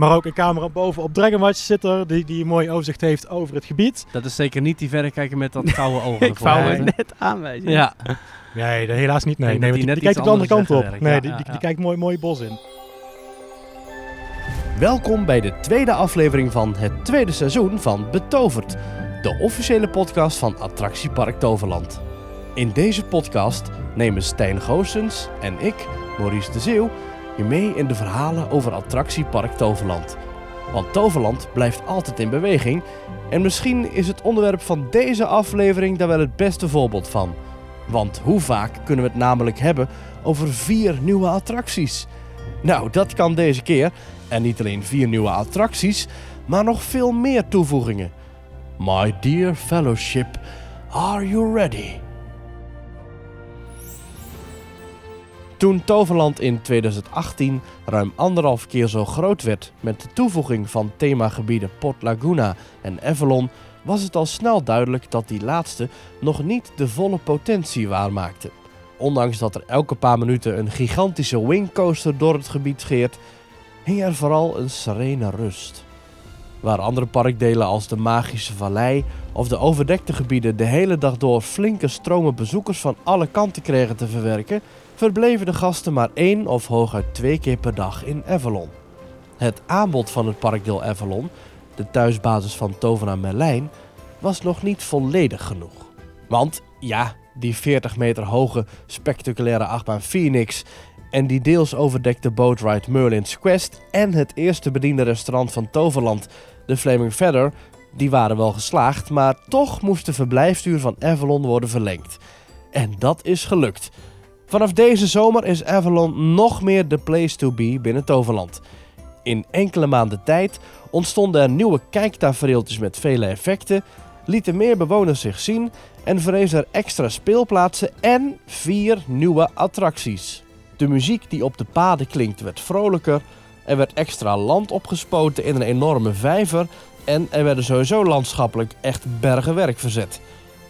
Maar ook een camera boven op Dragon Watch zit er, die, die een mooi overzicht heeft over het gebied. Dat is zeker niet die verrekijker met dat gouden ogen. Ik ervoor. het net aanwijzen. Ja, Nee, dat helaas niet. Nee, nee die, die die net kijkt de andere kant op. Nee, Ja, die, die, ja, die kijkt mooi, mooi bos in. Welkom bij de tweede aflevering van het tweede seizoen van Betoverd, de officiële podcast van Attractiepark Toverland. In deze podcast nemen Stijn Goossens en ik, Maurice de Zeeuw, mee in de verhalen over Attractiepark Toverland. Want Toverland blijft altijd in beweging en misschien is het onderwerp van deze aflevering daar wel het beste voorbeeld van. Want hoe vaak kunnen we het namelijk hebben over vier nieuwe attracties? Nou, dat kan deze keer. En niet alleen vier nieuwe attracties, maar nog veel meer toevoegingen. My dear fellowship, are you ready? Toen Toverland in 2018 ruim anderhalf keer zo groot werd met de toevoeging van themagebieden Port Laguna en Avalon, was het al snel duidelijk dat die laatste nog niet de volle potentie waarmaakte. Ondanks dat er elke paar minuten een gigantische wingcoaster door het gebied scheert, hing er vooral een serene rust. Waar andere parkdelen als de Magische Vallei of de overdekte gebieden de hele dag door flinke stromen bezoekers van alle kanten kregen te verwerken, verbleven de gasten maar één of hooguit twee keer per dag in Avalon. Het aanbod van het parkdeel Avalon, de thuisbasis van tovenaar Merlijn, was nog niet volledig genoeg. Want ja, die 40 meter hoge spectaculaire achtbaan Phoenix en die deels overdekte bootride Merlin's Quest en het eerste bediende restaurant van Toverland, de Flaming Feather, die waren wel geslaagd, maar toch moest de verblijfstuur van Avalon worden verlengd. En dat is gelukt. Vanaf deze zomer is Avalon nog meer de place to be binnen Toverland. In enkele maanden tijd ontstonden er nieuwe kijktafereeltjes met vele effecten, lieten meer bewoners zich zien en verrezen er extra speelplaatsen en vier nieuwe attracties. De muziek die op de paden klinkt werd vrolijker, er werd extra land opgespoten in een enorme vijver en er werden sowieso landschappelijk echt bergen werk verzet.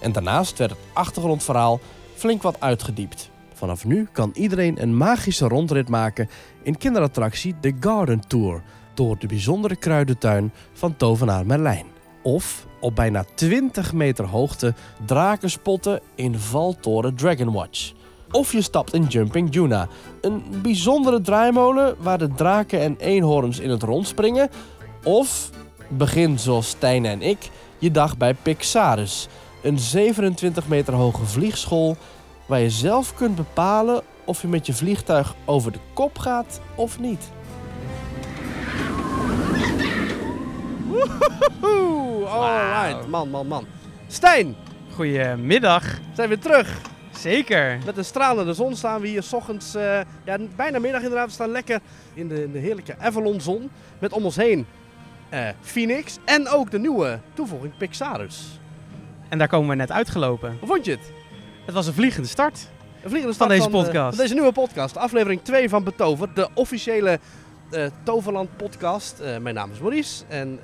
En daarnaast werd het achtergrondverhaal flink wat uitgediept. Vanaf nu kan iedereen een magische rondrit maken in kinderattractie The Garden Tour door de bijzondere kruidentuin van tovenaar Merlijn. Of op bijna 20 meter hoogte draken spotten in Valtoren Dragon Watch. Of je stapt in Jumping Juna, een bijzondere draaimolen waar de draken en eenhoorns in het rond springen. Of begin zoals Stijn en ik je dag bij Pixarus, een 27 meter hoge vliegschool waar je zelf kunt bepalen of je met je vliegtuig over de kop gaat of niet. Woehoe, alright, man, man, man. Stijn, Goedemiddag. zijn we terug. Zeker. Met een stralende zon staan we hier 's ochtends, eh, ja, bijna middag inderdaad. We staan lekker in de, in de heerlijke Avalon-zon. Met om ons heen eh, Phoenix en ook de nieuwe toevoeging Pixarus. En daar komen we net uitgelopen. Hoe vond je het? Het was een vliegende start. Een vliegende Van start deze eh, podcast. van deze nieuwe podcast, aflevering 2 van Betover, de officiële eh, Toverland podcast. Eh, mijn naam is Maurice en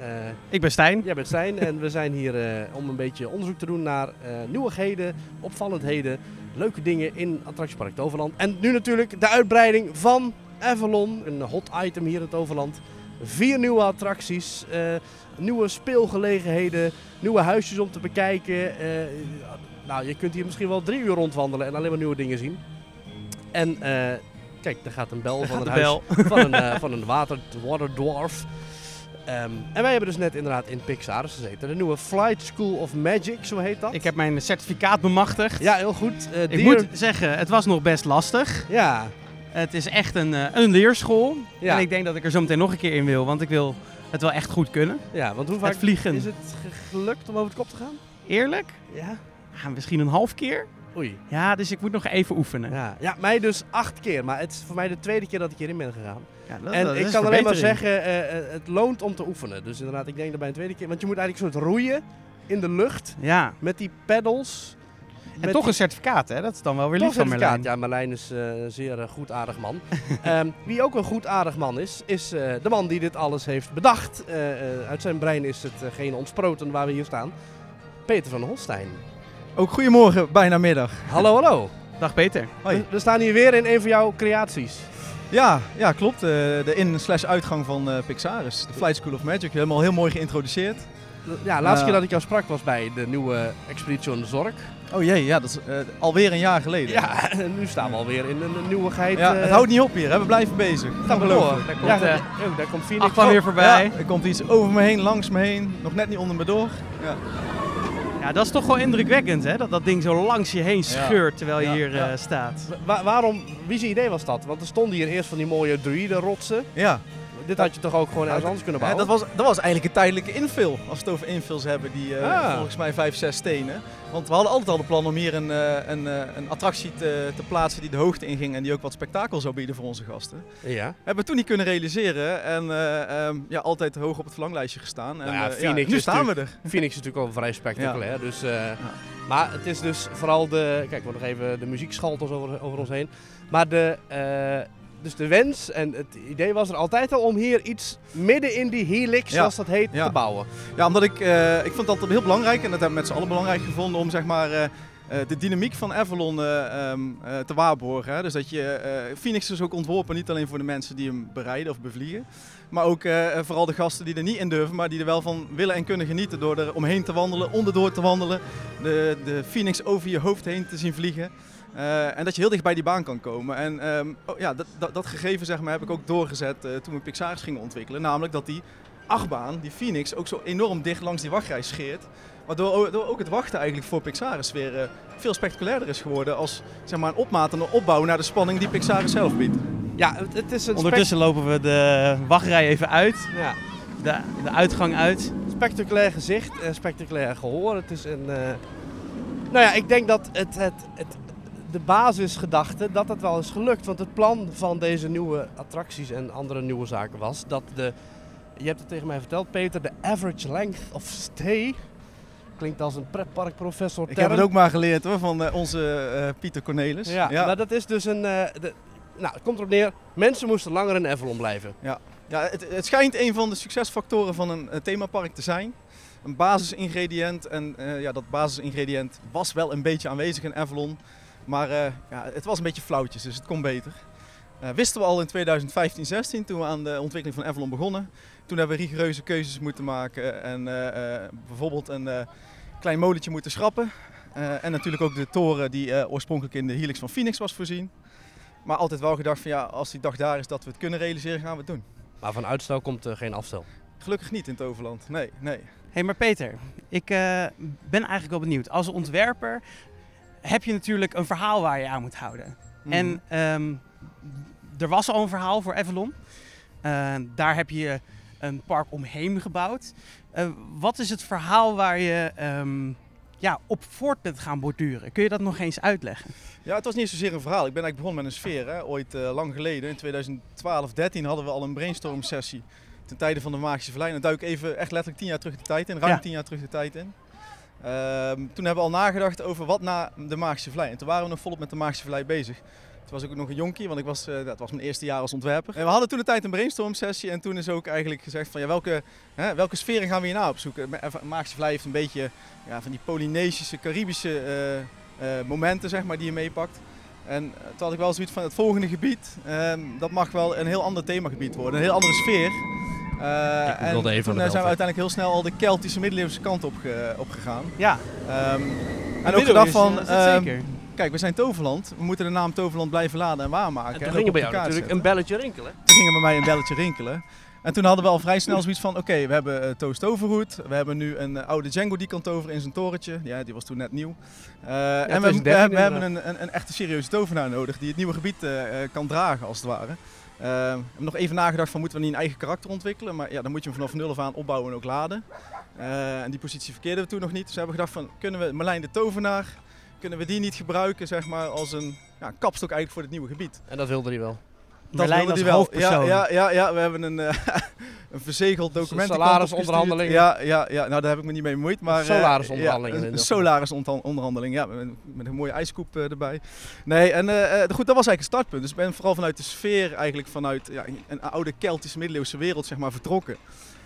Ik ben Stijn. jij bent Stijn. en we zijn hier om een beetje onderzoek te doen naar nieuwigheden, opvallendheden, leuke dingen in attractiepark Toverland. En nu natuurlijk de uitbreiding van Avalon, een hot item hier in Toverland. Vier nieuwe attracties, nieuwe speelgelegenheden, nieuwe huisjes om te bekijken. Eh, nou, je kunt hier misschien wel drie uur rondwandelen en alleen maar nieuwe dingen zien. En eh, kijk, daar gaat een bel Daar van een huis bel. van een, eh, van een water, water dwarf. En wij hebben dus net inderdaad in Pixar gezeten. De nieuwe Flight School of Magic, zo heet dat. Ik heb mijn certificaat bemachtigd. Ja, heel goed. Eh, Ik moet zeggen, het was nog best lastig. Ja, Het is echt een, eh, een leerschool. Ja. En ik denk dat ik er zo meteen nog een keer in wil, want ik wil het wel echt goed kunnen. ja, want hoe vaak Het vliegen. is het ge- gelukt om over de kop te gaan? Eerlijk? Ja. Ja, misschien een half keer. Oei. Ja, dus ik moet nog even oefenen. Ja. ja, mij dus acht keer. Maar het is voor mij de tweede keer dat ik hierin ben gegaan. Ja, dat- en dat ik kan alleen maar zeggen, eh, eh, het loont om te oefenen. Dus inderdaad, ik denk dat bij een tweede keer... Want je moet eigenlijk een soort roeien in de lucht Ja, met die pedals. en toch een certificaat, hè? Dat is dan wel weer lief van certificaat. Merlijn. Ja, Marlijn is eh, een zeer eh, goed aardig man. Ehm, wie ook een goed aardig man is, is de man die dit alles heeft bedacht. Uit zijn brein is het uh, geen ontsproten waar we hier staan. Peter van Holstein. Ook goedemorgen, bijna middag. Hallo, hallo. Dag Peter. Hoi. We, we staan hier weer in een van jouw creaties. Ja, ja klopt. Eh, de in-slash uitgang van eh, Pixaris. De Flight School of Magic. Helemaal heel mooi geïntroduceerd. Ja, de laatste Eh. keer dat ik jou sprak was bij de nieuwe Expedition Zork. Oh jee, ja, dat is alweer een jaar geleden. Ja, en nu staan we alweer in een nieuwigheid. Ja, het houdt niet op hier. Hè. We blijven bezig. Gaan we door. Daar komt, ja, oh, daar komt Phoenix. Weer voorbij. Ja, er komt iets over me heen, langs me heen. Nog net niet onder me door. Ja. Ja, dat is toch wel indrukwekkend, hè? Dat dat ding zo langs je heen scheurt terwijl je Ja, hier ja. eh, staat. Wa- waarom, wie zijn idee was dat? Want er stonden hier eerst van die mooie druidenrotsen. ja. Dit had je toch ook gewoon ergens anders kunnen Ja, bouwen? dat, was, dat was eigenlijk een tijdelijke infill. Als we het over infills hebben, die eh, Ah. volgens mij vijf, zes stenen. Want we hadden altijd al de plan om hier een, eh, een, eh, een attractie te, te plaatsen die de hoogte inging en die ook wat spektakel zou bieden voor onze gasten. Ja. Hebben we toen niet kunnen realiseren en eh, ehm, ja, altijd hoog op het verlanglijstje gestaan. En, Nou ja, Phoenix nu staan we er. Phoenix is natuurlijk al vrij spectaculair. Dus, eh, Maar het is dus vooral de. Kijk, we nog even de muziek schalt ons over, over ons heen. Maar de. eh, dus de wens en het idee was er altijd al om hier iets midden in die helix, Ja. zoals dat heet, Ja. te bouwen. Ja, omdat ik, eh, ik vond dat heel belangrijk en dat hebben we met z'n allen belangrijk gevonden om zeg maar eh, eh, de dynamiek van Avalon eh, ehm, eh, te waarborgen. Hè. Dus dat je, Phoenix is ook ontworpen niet alleen voor de mensen die hem bereiden of bevliegen, maar ook vooral de gasten die er niet in durven, maar die er wel van willen en kunnen genieten door er omheen te wandelen, onderdoor te wandelen, de, de Phoenix over je hoofd heen te zien vliegen. Eh, en dat je heel dicht bij die baan kan komen. En ehm, oh, ja, dat, dat, dat gegeven zeg maar, heb ik ook doorgezet eh, toen we Pixaris gingen ontwikkelen. Namelijk dat die achtbaan, die Phoenix, ook zo enorm dicht langs die wachtrij scheert. Waardoor door ook het wachten eigenlijk voor Pixaris weer eh, veel spectaculairder is geworden als zeg maar, een opmaat en een opbouw naar de spanning die Pixaris zelf biedt. Ja, het, het is een Ondertussen lopen we de wachtrij even uit. ja, De, de uitgang uit. spectaculair gezicht en spectaculair gehoor. Het is een. eh, Nou ja, ik denk dat het, het, het, de basisgedachte dat het wel is gelukt. Want het plan van deze nieuwe attracties en andere nieuwe zaken was dat de. Je hebt het tegen mij verteld, Peter, de average length of stay. Klinkt als een pretparkprofessor. Ik heb het ook maar geleerd hoor, van eh, onze eh, Pieter Cornelis. Ja, maar dat is dus een. eh, de, nou, het komt erop neer. Mensen moesten langer in Avalon blijven. Ja, het, het schijnt een van de succesfactoren van een themapark te zijn. Een basisingrediënt. En ja, dat basisingrediënt was wel een beetje aanwezig in Avalon. Maar eh, ja, het was een beetje flauwtjes, dus het kon beter. Eh, wisten we al in 2015, 16 toen we aan de ontwikkeling van Avalon begonnen. Toen hebben we rigoureuze keuzes moeten maken. En eh, eh, bijvoorbeeld een eh, klein molentje moeten schrappen. Eh, en natuurlijk ook de toren die eh, oorspronkelijk in de helix van Phoenix was voorzien. Maar altijd wel gedacht van ja, als die dag daar is dat we het kunnen realiseren, gaan we het doen. Maar van uitstel komt er geen afstel. Gelukkig niet in Toverland. Nee, nee. Hé, hey, maar Peter, ik eh, ben eigenlijk wel benieuwd. Als ontwerper heb je natuurlijk een verhaal waar je aan moet houden. Mhm. En ehm, er was al een verhaal voor Avalon. Eh, daar heb je een park omheen gebouwd. Eh, wat is het verhaal waar je ehm, ja, op voort bent gaan borduren? Kun je dat nog eens uitleggen? Ja, het was niet zozeer een verhaal. Ik ben eigenlijk begonnen met een sfeer. Hè. Ooit eh, lang geleden, in 2012, 13 hadden we al een brainstorm sessie. Ten tijde van de Magische Vallei. Dan duik ik even echt letterlijk 10 jaar terug de tijd in. Ruim Ja. 10 jaar terug de tijd in. Ehm, toen hebben we al nagedacht over wat na de Magische Vallei. En toen waren we nog volop met de Magische Vallei bezig. Toen was ik ook nog een jonkie, want ik was, eh, dat was mijn eerste jaar als ontwerper. En we hadden toen de tijd een brainstorm sessie. En toen is ook eigenlijk gezegd van ja, welke, hè, welke sferen gaan we hier nou opzoeken. Eh, Magische Vallei heeft een beetje ja, van die Polynesische, Caribische eh, momenten zeg maar, die je meepakt. En toen had ik wel zoiets van het volgende gebied, ehm, dat mag wel een heel ander themagebied worden, een heel andere sfeer. Eh, Ik en toen eh, zijn we uiteindelijk heel snel al de Keltische middeleeuwse kant op, opgegaan. Ja, Ehm, en ook gedacht van, eh, ehm, zeker. kijk we zijn Toverland, we moeten de naam Toverland blijven laden en waarmaken. En en toen ook ging op bij jou natuurlijk zetten. een belletje rinkelen. Toen ging er bij mij een belletje rinkelen. En toen hadden we al vrij snel zoiets van, oké, we hebben uh, Toast Toverhoed. We hebben nu een eh, oude Django die kan toveren in zijn torentje. Ja, die was toen net nieuw. Eh, en we, we, 2013 we hebben een, een, een echte serieuze tovenaar nodig die het nieuwe gebied eh, eh, kan dragen, als het ware. Eh, we hebben nog even nagedacht van, moeten we niet een eigen karakter ontwikkelen? Maar ja, dan moet je hem vanaf nul af aan opbouwen en ook laden. Eh, en die positie verkeerden we toen nog niet. Dus we hebben gedacht van, kunnen we Marlijn de Tovenaar, kunnen we die niet gebruiken zeg maar, als een ja, kapstok eigenlijk voor het nieuwe gebied? En dat wilde hij wel. Merlijn wilde die wel. Ja, ja, ja, ja, we hebben een, eh, een verzegeld document. salarisonderhandelingen. Ja, ja, ja, nou daar heb ik me niet mee bemoeid. Maar, eh, Salarisonderhandelingen ja, ieder geval. salarisonderhandeling, ja, met, met een mooie ijskoep eh, erbij. Nee, en goed, dat was eigenlijk het startpunt. Dus ik ben vooral vanuit de sfeer, eigenlijk vanuit ja, een oude Keltische middeleeuwse wereld zeg maar, vertrokken.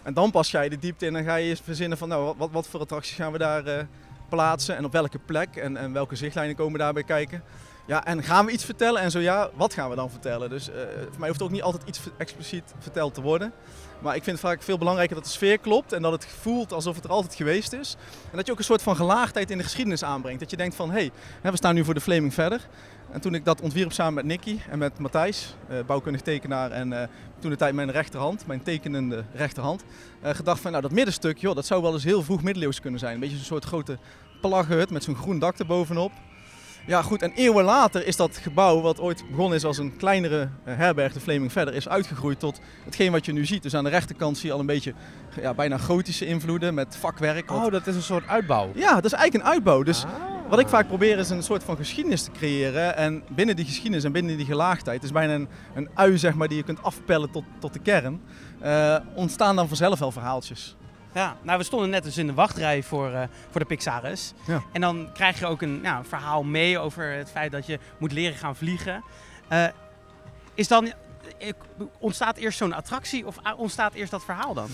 En dan pas ga je de diepte in en ga je eens verzinnen van nou, wat, wat voor attracties gaan we daar plaatsen en op welke plek en, en welke zichtlijnen komen daarbij kijken. Ja, en gaan we iets vertellen? En zo ja, wat gaan we dan vertellen? Dus eh, voor mij hoeft ook niet altijd iets expliciet verteld te worden. Maar ik vind het vaak veel belangrijker dat de sfeer klopt en dat het voelt alsof het er altijd geweest is. En dat je ook een soort van gelaagdheid in de geschiedenis aanbrengt. Dat je denkt van, hé, hey, we staan nu voor de Flaming verder. En toen ik dat ontwierp samen met Nicky en met Matthijs, eh, bouwkundig tekenaar en eh, toen de tijd mijn rechterhand, mijn tekenende rechterhand, gedacht van, nou dat middenstuk, joh, dat zou wel eens heel vroeg middeleeuws kunnen zijn. Een beetje zo'n soort grote plaggenhut met zo'n groen dak erbovenop. Ja, goed. En eeuwen later is dat gebouw, wat ooit begonnen is als een kleinere eh, herberg, de Fleming verder, is uitgegroeid tot hetgeen wat je nu ziet. Dus aan de rechterkant zie je al een beetje ja, bijna gotische invloeden met vakwerk. wat- Oh, dat is een soort uitbouw. Ja, dat is eigenlijk een uitbouw. Dus Ah. wat ik vaak probeer is een soort van geschiedenis te creëren. En binnen die geschiedenis en binnen die gelaagdheid, het is bijna een, een ui zeg maar, die je kunt afpellen tot, tot de kern, eh, ontstaan dan vanzelf wel verhaaltjes. Ja, nou we stonden net dus in de wachtrij voor, eh, voor de Pixaris. Ja. En dan krijg je ook een, verhaal mee over het feit dat je moet leren gaan vliegen. Eh, is dan, ontstaat eerst zo'n attractie of ah, ontstaat eerst dat verhaal dan?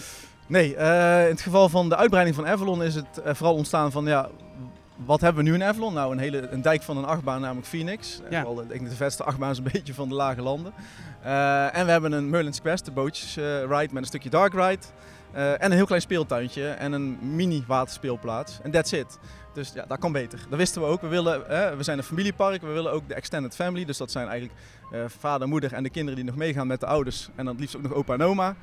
Nee, eh, in het geval van de uitbreiding van Avalon is het vooral ontstaan van ja, wat hebben we nu in Avalon? Nou, een, hele, een dijk van een achtbaan, namelijk Phoenix. Ja. Vooral de, ik denk de vetste achtbaan is een beetje van de lage landen. En we hebben een Merlin's Quest, de bootjes ride met een stukje dark ride. Eh, en een heel klein speeltuintje en een mini waterspeelplaats. En that's it. Dus ja, dat kan beter. Dat wisten we ook. We, willen, eh, we zijn een familiepark, we willen ook de extended family. Dus dat zijn eigenlijk eh, vader, moeder en de kinderen die nog meegaan met de ouders. En dan het liefst ook nog opa en oma.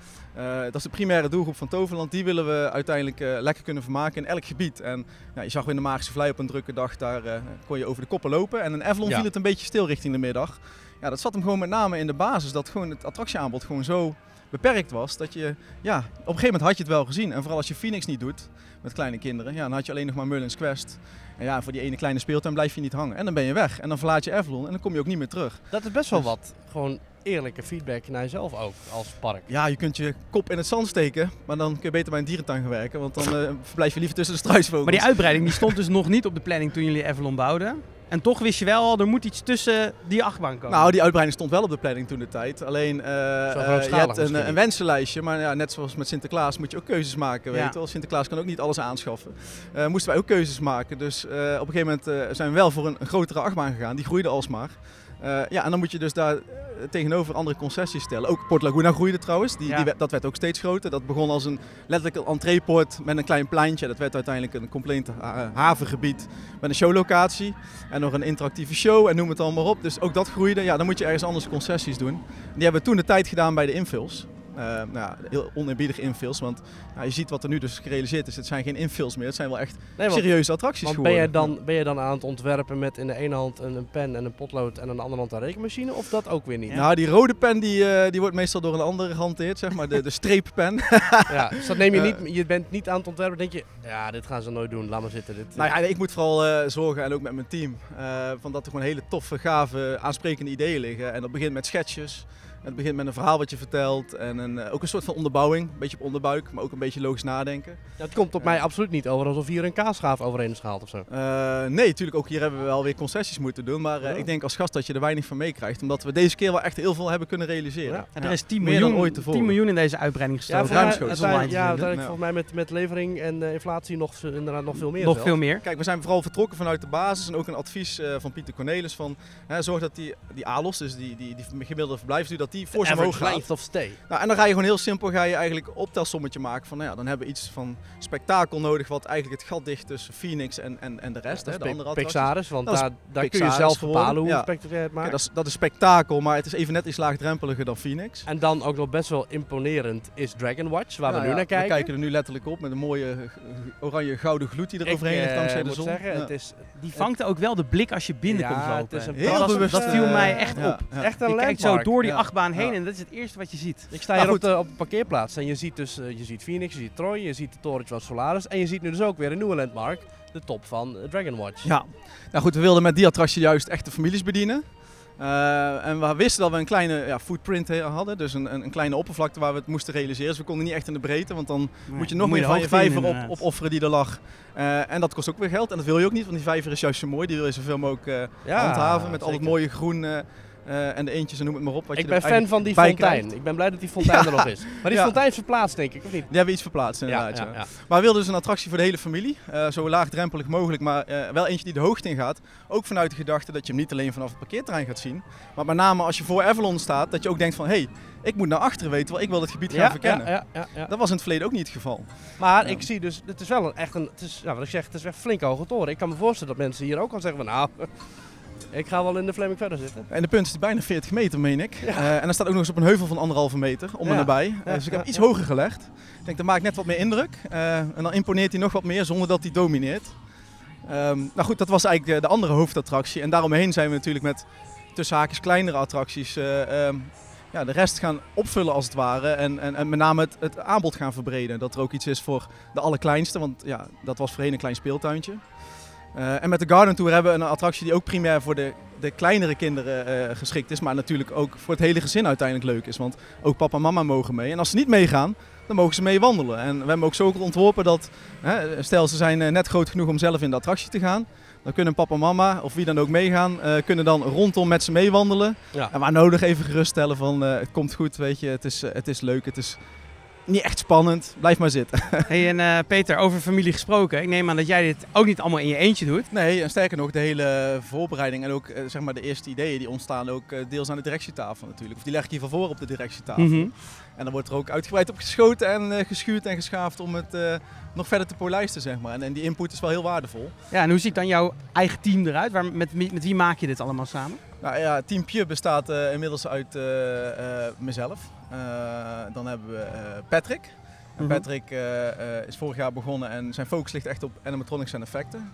Dat is de primaire doelgroep van Toverland. Die willen we uiteindelijk lekker kunnen vermaken in elk gebied. En ja, je zag in de Magische Vlei op een drukke dag, daar kon je over de koppen lopen. En in Avalon Ja. viel het een beetje stil richting de middag. Ja, dat zat hem gewoon met name in de basis. Dat gewoon het attractieaanbod gewoon zo beperkt was. Dat je, ja, op een gegeven moment had je het wel gezien. En vooral als je Phoenix niet doet, met kleine kinderen, ja, dan had je alleen nog maar Merlin's Quest. En ja, voor die ene kleine speeltuin blijf je niet hangen. En dan ben je weg. En dan verlaat je Avalon en dan kom je ook niet meer terug. Dat is best wel Dus- wat. Gewoon eerlijke feedback naar jezelf ook als park. Ja, je kunt je kop in het zand steken, maar dan kun je beter bij een dierentuin gaan werken. Want dan eh, verblijf je liever tussen de struisvogels. Maar die uitbreiding die stond dus nog niet op de planning toen jullie Avalon bouwden. En toch wist je wel al, er moet iets tussen die achtbaan komen. Nou, die uitbreiding stond wel op de planning toen de tijd. Alleen, eh, eh, je hebt een, een wensenlijstje, maar ja, net zoals met Sinterklaas moet je ook keuzes maken, weet Ja. je wel. Sinterklaas kan ook niet alles aanschaffen. Eh, moesten wij ook keuzes maken. Dus eh, op een gegeven moment eh, zijn we wel voor een, een grotere achtbaan gegaan. Die groeide alsmaar. Eh, ja, en dan moet je dus daar eh, tegenover andere concessies stellen. Ook Port Laguna groeide trouwens. Die, Ja. die, dat werd ook steeds groter. Dat begon als een letterlijk een entreeport met een klein pleintje. Dat werd uiteindelijk een compleet ha- havengebied met een showlocatie. En nog een interactieve show en noem het allemaal op. Dus ook dat groeide. Ja, dan moet je ergens anders concessies doen. Die hebben we toen de tijd gedaan bij de infills. Eh, nou ja, heel oneerbiedig infills, want nou, je ziet wat er nu dus gerealiseerd is. Het zijn geen infills meer, het zijn wel echt Nee, want, serieuze attracties want ben, jij dan, ben je dan aan het ontwerpen met in de ene hand een, een pen en een potlood en aan de andere hand een rekenmachine? Of dat ook weer niet? Nou, die rode pen die, eh, die wordt meestal door een andere gehanteerd, zeg maar, de, de streeppen. Ja, dus dat neem je Eh. niet, je bent niet aan het ontwerpen, denk je, ja, dit gaan ze nooit doen, laat maar zitten. Dit, Nou ja, ik moet vooral zorgen, en ook met mijn team, van dat er gewoon hele toffe, gave, aansprekende ideeën liggen. En dat begint met sketches. Het begint met een verhaal wat je vertelt en een, eh, ook een soort van onderbouwing. Een beetje op onderbuik, maar ook een beetje logisch nadenken. Ja, het komt op Ja. mij absoluut niet over alsof hier een kaasschaaf overheen is gehaald of zo. Eh, nee, natuurlijk ook hier hebben we wel weer concessies moeten doen. Maar eh, Ja. ik denk als gast dat je er weinig van meekrijgt. Omdat we deze keer wel echt heel veel hebben kunnen realiseren. Ja. En er is 10 meer dan miljoen, ooit tevoren. 10 miljoen in deze uitbreiding gestoken. Dat is ruimschoots. online ja, Ja. volgens mij met, met levering en eh, inflatie nog, veel- inderdaad nog veel meer. Nog veel meer. Kijk, we zijn vooral vertrokken vanuit de basis. En ook een advies eh, van Pieter Cornelis van... Hè, zorg dat die, die ALOS, dus die, die, die gemiddelde verblijfsduur, dat die voor zijn gaat. length of stay. Nou, en dan ga je gewoon heel simpel ga je eigenlijk optelsommetje maken van, nou ja, dan hebben we iets van spektakel nodig wat eigenlijk het gat dicht tussen Phoenix en, en, en de rest, dat hè, is de andere. Pixaris, want Dat is daar, daar kun je zelf bepalen hoe ja. spectaculair het maakt. Kijk, dat, is, dat is spektakel, maar het is even net iets laagdrempeliger dan Phoenix. En dan ook nog best wel imponerend is Dragon Watch, waar Nou we nu ja, naar kijken. We kijken er nu letterlijk op met een mooie eh, oranje gouden gloed die er Ik, overheen ligt eh, dankzij de zon. zeggen, Ja. het is Die vangt ook wel de blik als je binnenkomt Ja, lopen. het is een dat, was- bewust, dat viel eh, mij echt ja, op. ja. echt een Je kijkt zo door die Ja. Heen Ja. en dat is het eerste wat je ziet. Ik sta Maar hier op de, op de parkeerplaats en je ziet dus eh, je ziet Phoenix, je ziet Troy, je ziet de torentje van Solaris en je ziet nu dus ook weer een nieuwe landmark, de top van eh, Dragon Watch. Ja, nou goed, we wilden met die attractie juist echt de families bedienen. Eh, en we wisten dat we een kleine ja, footprint he- hadden, dus een, een, een kleine oppervlakte waar we het moesten realiseren. Dus we konden niet echt in de breedte, want dan moet je nog meer van je vijver op, opofferen die er lag. Eh, en dat kost ook weer geld en dat wil je ook niet, want die vijver is juist zo mooi. Die wil je zoveel mogelijk eh, Ja, handhaven met al het mooie groen. Eh, en de eentjes en noem het maar op. Wat Ik je ben fan van die fontein. krijgt. Ik ben blij dat die fontein er nog is. Maar die Ja. fontein is verplaatst, denk ik, of niet? Die hebben iets verplaatst inderdaad, ja. ja, ja. Maar we wilden dus een attractie voor de hele familie. eh, zo laagdrempelig mogelijk, maar eh, wel eentje die de hoogte in gaat. Ook vanuit de gedachte dat je hem niet alleen vanaf het parkeerterrein gaat zien. Maar met name als je voor Avalon staat, dat je ook denkt van... hé, hey, ik moet naar achteren weten, want ik wil het gebied gaan Ja, verkennen. ja, ja, ja, ja. Dat was in het verleden ook niet het geval. Maar Ja. ik zie dus, het is wel een, echt een, het is, ja, wat ik zeg, het is echt flink hoge toren. Ik kan me voorstellen dat mensen hier ook al zeggen van nou, ik ga wel in de Fleming verder zitten. En de punt is bijna 40 meter, meen ik. Eh, en dan staat ook nog eens op een heuvel van anderhalve meter, om Ja. en nabij. Eh, dus ik heb ja, iets hoger gelegd. Ik denk, dat maakt net wat meer indruk. Eh, en dan imponeert hij nog wat meer, zonder dat hij domineert. Ehm, nou goed, dat was eigenlijk de, de andere hoofdattractie. En daaromheen zijn we natuurlijk met tussen haakjes kleinere attracties... eh, ehm, ja, de rest gaan opvullen als het ware. En, en, en met name het, het aanbod gaan verbreden. Dat er ook iets is voor de allerkleinste. Want ja, dat was voorheen een klein speeltuintje. Eh, en met de Garden Tour hebben we een attractie die ook primair voor de, de kleinere kinderen eh, geschikt is. Maar natuurlijk ook voor het hele gezin uiteindelijk leuk is. Want ook papa en mama mogen mee. En als ze niet meegaan, dan mogen ze mee wandelen. En we hebben ook zo ontworpen dat, hè, stel ze zijn eh, net groot genoeg om zelf in de attractie te gaan. Dan kunnen papa en mama, of wie dan ook meegaan, kunnen dan rondom met ze meewandelen. Ja. En waar nodig even geruststellen van het komt goed, weet je. Het is, het is leuk, het is niet echt spannend. Blijf maar zitten. Hey, en eh, Peter, over familie gesproken. Ik neem aan dat jij dit ook niet allemaal in je eentje doet. Nee, en sterker nog, de hele voorbereiding en ook eh, zeg maar de eerste ideeën die ontstaan ook eh, deels aan de directietafel natuurlijk. Of die leg ik hier van voor op de directietafel. Mhm. En dan wordt er ook uitgebreid op geschoten en eh, geschuurd en geschaafd om het eh, nog verder te polijsten, zeg maar. En, en die input is wel heel waardevol. Ja, en hoe ziet dan jouw eigen team eruit? Waar, met, wie- met wie maak je dit allemaal samen? Nou ja, Team Pure bestaat eh, inmiddels uit eh, eh, mezelf. Eh, dan hebben we eh, Patrick. En Mhm. Patrick eh, eh, is vorig jaar begonnen en zijn focus ligt echt op animatronics en effecten.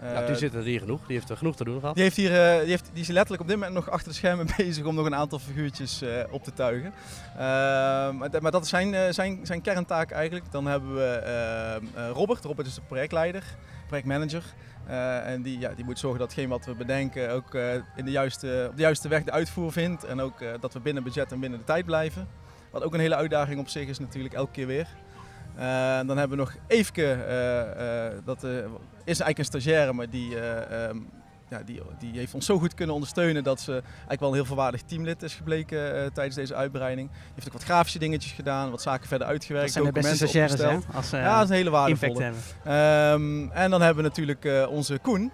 Eh, Nou, die zitten er hier genoeg, die heeft er genoeg te doen gehad. Die, heeft hier, eh, die, heeft, die is letterlijk op dit moment nog achter de schermen bezig om nog een aantal figuurtjes eh, op te tuigen. Ehm, maar, dat- maar dat is zijn, eh, zijn, zijn kerntaak eigenlijk. Dan hebben we Robert. Robert is de projectleider, projectmanager. Eh, en die, ja, die moet zorgen dat hetgeen wat we bedenken ook eh, in de juiste, op de juiste weg de uitvoer vindt. En ook eh, dat we binnen budget en binnen de tijd blijven. Wat ook een hele uitdaging op zich is natuurlijk, elke keer weer. Dan hebben we nog Eefke, dat is eigenlijk een stagiaire, maar die, eh, ehm, ja, die, die heeft ons zo goed kunnen ondersteunen dat ze eigenlijk wel een heel volwaardig teamlid is gebleken eh, tijdens deze uitbreiding. Die heeft ook wat grafische dingetjes gedaan, wat zaken verder uitgewerkt, Dat zijn de beste stagiaires, hè? Als ze Ja, dat is een hele impact waardevolle. hebben. Ehm, en dan hebben we natuurlijk eh, onze Koen.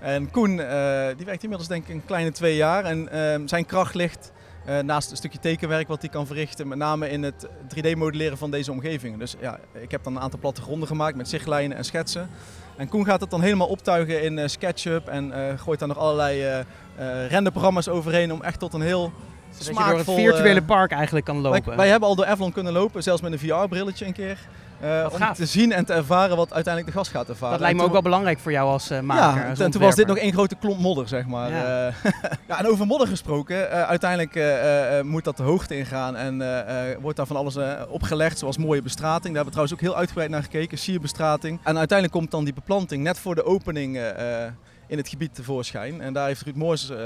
En Koen, eh, die werkt inmiddels denk ik een kleine twee jaar. En ehm, zijn kracht ligt eh, naast een stukje tekenwerk wat hij kan verrichten, met name in het 3D-modelleren van deze omgeving. Dus ja, ik heb dan een aantal plattegronden gemaakt met zichtlijnen en schetsen. En Koen gaat het dan helemaal optuigen in eh, SketchUp en eh, gooit daar nog allerlei eh renderprogramma's overheen om echt tot een heel Zodat je door het smaakvol... virtuele park eigenlijk kan wij, lopen. wij hebben al door Avalon kunnen lopen, zelfs met een VR-brilletje een keer. Eh, om gaaf. te zien en te ervaren wat uiteindelijk de gast gaat ervaren. dat lijkt me ook wel belangrijk voor jou als eh, maker. ja, als en toen was dit nog één grote klomp modder, zeg maar. Ja. Ja, ja en over modder gesproken, eh, uiteindelijk eh, eh, moet dat de hoogte ingaan en eh, eh, wordt daar van alles eh, opgelegd, zoals mooie bestrating. Daar hebben we trouwens ook heel uitgebreid naar gekeken, sierbestrating. En uiteindelijk komt dan die beplanting net voor de opening eh, eh, in het gebied tevoorschijn. En daar heeft Ruud Moors, eh,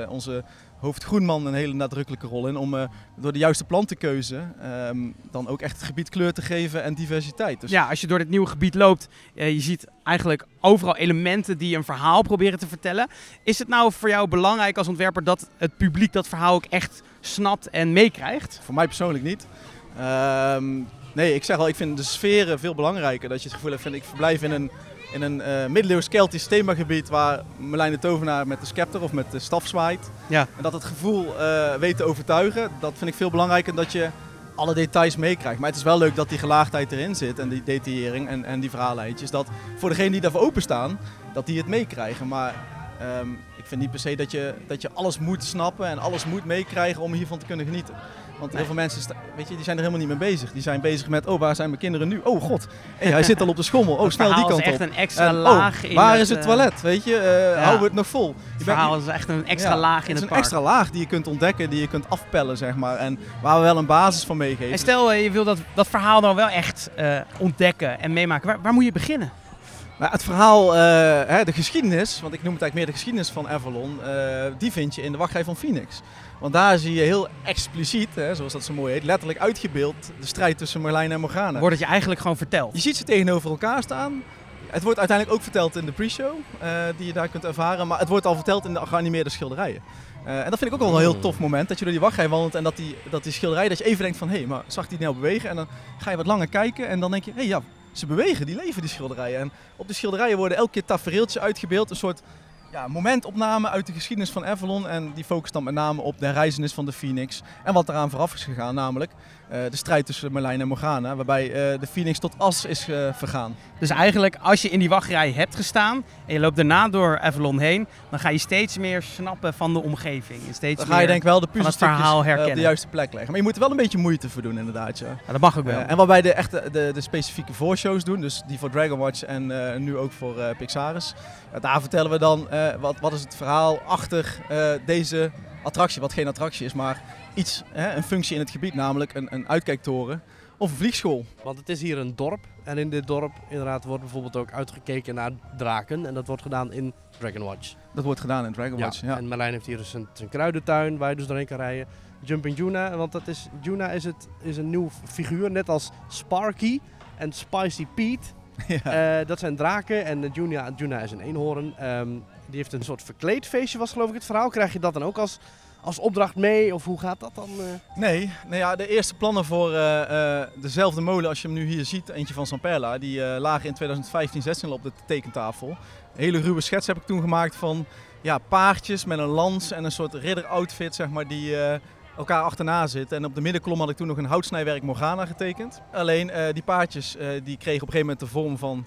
hoofdgroenman, een hele nadrukkelijke rol in om eh, door de juiste plantenkeuze ehm, dan ook echt het gebied kleur te geven en diversiteit. Dus Ja, als je door dit nieuwe gebied loopt, eh, je ziet eigenlijk overal elementen die een verhaal proberen te vertellen. Is het nou voor jou belangrijk als ontwerper dat het publiek dat verhaal ook echt snapt en meekrijgt? Voor mij persoonlijk niet. Ehm, nee, ik zeg al, ik vind de sferen veel belangrijker. Dat je het gevoel hebt van ik verblijf in een, in een eh middeleeuws Keltisch themagebied waar Merlijn de Tovenaar met de scepter of met de staf zwaait. Ja. En dat het gevoel eh, weet te overtuigen, dat vind ik veel belangrijker dan dat je alle details meekrijgt. Maar het is wel leuk dat die gelaagdheid erin zit en die detaillering en, en die verhaallijntjes. Dat voor degenen die daarvoor openstaan, dat die het meekrijgen. Maar ehm, ik vind niet per se dat je, dat je alles moet snappen en alles moet meekrijgen om hiervan te kunnen genieten. Want heel veel mensen sta- weet je, die zijn er helemaal niet mee bezig. Die zijn bezig met, oh waar zijn mijn kinderen nu? Oh god, hey, hij zit al op de schommel. Oh snel die kant is echt op. een extra En, oh, laag in waar het, is het toilet? Weet je, ja. houden we het nog vol? Je Het verhaal is echt een extra ja, laag in het het, is een extra laag die je kunt ontdekken, die je kunt afpellen, zeg maar. En waar we wel een basis van meegeven. En stel, eh, je wil dat, dat verhaal nou wel echt eh, ontdekken en meemaken. Waar, waar moet je beginnen? Maar het verhaal, eh, hè, de geschiedenis, want ik noem het eigenlijk meer de geschiedenis van Avalon, die vind je in de wachtrij van Phoenix. Want daar zie je heel expliciet, hè, zoals dat zo mooi heet, letterlijk uitgebeeld de strijd tussen Merlijn en Morgana. Wordt het je eigenlijk gewoon verteld? Je ziet ze tegenover elkaar staan. Het wordt uiteindelijk ook verteld in de pre-show, eh, die je daar kunt ervaren. Maar het wordt al verteld in de geanimeerde schilderijen. Eh, en dat vind ik ook wel een heel tof moment. Dat je door die wachtrij wandelt en dat die, dat die schilderij, dat je even denkt van... Hé, hey, maar zag die nou bewegen? En dan ga je wat langer kijken en dan denk je... Hé, hey, ja, ze bewegen, die leven die schilderijen. En op de schilderijen worden elke keer tafereeltjes uitgebeeld. Een soort ja, momentopname uit de geschiedenis van Avalon. En die focust dan met name op de herreizenis van de Phoenix. En wat eraan vooraf is gegaan, namelijk de strijd tussen Merlijn en Morgana. Waarbij eh, de Phoenix tot as is eh, vergaan. Dus eigenlijk, als je in die wachtrij hebt gestaan en je loopt daarna door Avalon heen, dan ga je steeds meer snappen van de omgeving. Steeds Dan ga je denk ik wel de puzzelstukjes eh, op de juiste plek leggen. Maar je moet er wel een beetje moeite voor doen inderdaad. Ja. Ja, dat mag ook wel. Eh, en waarbij de, echte, de, de specifieke voorshows doen, dus die voor Dragon Watch en eh, nu ook voor eh, Pixaris. Daar vertellen we dan eh, wat, wat is het verhaal achter eh, deze attractie. Wat geen attractie is, maar iets, hè, een functie in het gebied, namelijk een, een uitkijktoren of een vliegschool. Want het is hier een dorp. En in dit dorp inderdaad wordt bijvoorbeeld ook uitgekeken naar draken. En dat wordt gedaan in Dragon Watch. Dat wordt gedaan in Dragon Watch. Ja. En Merlijn heeft hier dus een, zijn kruidentuin waar je dus doorheen kan rijden. Jumping Juna, want dat is, Juna is, het, is een nieuw figuur, net als Sparky en Spicy Pete. Ja. Eh, dat zijn draken en Juna, Juna is een eenhoorn. Ehm, die heeft een soort verkleedfeestje, was geloof ik het verhaal. Krijg je dat dan ook als, als opdracht mee? Of hoe gaat dat dan? eh? Nee, nou ja, de eerste plannen voor eh, eh, dezelfde molen als je hem nu hier ziet, eentje van Samperla, die eh, lagen in 2015, 16 al op de tekentafel. Een hele ruwe schets heb ik toen gemaakt van ja, paardjes met een lans en een soort ridderoutfit, zeg maar, die elkaar achterna zitten. En op de middenkolom had ik toen nog een houtsnijwerk Morgana getekend. Alleen die paardjes die kregen op een gegeven moment de vorm van,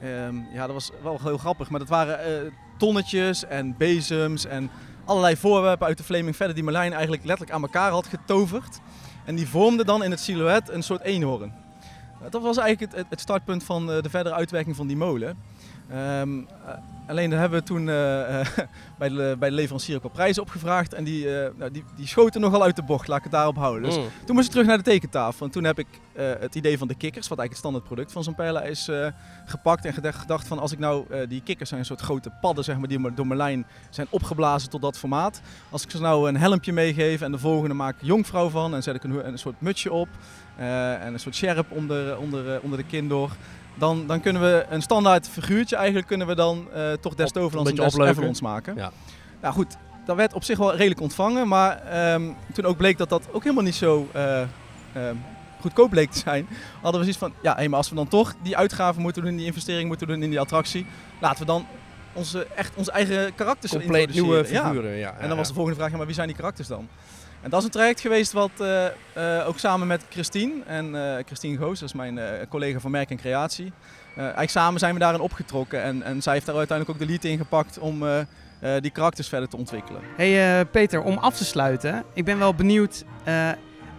ehm, ja dat was wel heel grappig, maar dat waren tonnetjes en bezems en allerlei voorwerpen uit de Flaming Feather die Merlijn eigenlijk letterlijk aan elkaar had getoverd. En die vormden dan in het silhouet een soort eenhoorn. Dat was eigenlijk het, het startpunt van eh, de verdere uitwerking van die molen. Ehm, eh, alleen daar hebben we toen eh, eh, bij, de, bij de leverancier ook wel prijzen opgevraagd. En die, nou, die, die schoten nogal uit de bocht, laat ik het daarop houden. Dus Mm. toen moest ik terug naar de tekentafel. En toen heb ik het idee van de kikkers, wat eigenlijk het standaardproduct van Zampella is, eh, gepakt. En gedacht, van als ik nou, die kikkers zijn een soort grote padden zeg maar, die door Merlijn zijn opgeblazen tot dat formaat. Als ik ze nou een helmpje meegeef en de volgende maak ik jonkvrouw van. En zet ik een, een soort mutsje op. en een soort sjerp onder, onder, onder de kin door. Dan, dan kunnen we een standaard figuurtje eigenlijk kunnen we dan eh, toch des Toverlands en des. Avalons maken. Ja. Nou goed, dat werd op zich wel redelijk ontvangen. Maar ehm, toen ook bleek dat dat ook helemaal niet zo eh, ehm, goedkoop bleek te zijn. Hadden we zoiets van, ja hé, maar als we dan toch die uitgaven moeten doen, die investering moeten doen in die attractie. Laten we dan onze, echt onze eigen karakters Compleet nieuwe. Ja. figuren. Ja. En dan was de volgende vraag, ja, maar wie zijn die karakters dan? En dat is een traject geweest wat eh, eh, ook samen met Christine en eh, Christine Goos, dat is mijn collega van Merk en Creatie. eigenlijk samen zijn we daarin opgetrokken en, en zij heeft daar uiteindelijk ook de lead in gepakt om die karakters verder te ontwikkelen. Hey Peter, om af te sluiten, ik ben wel benieuwd.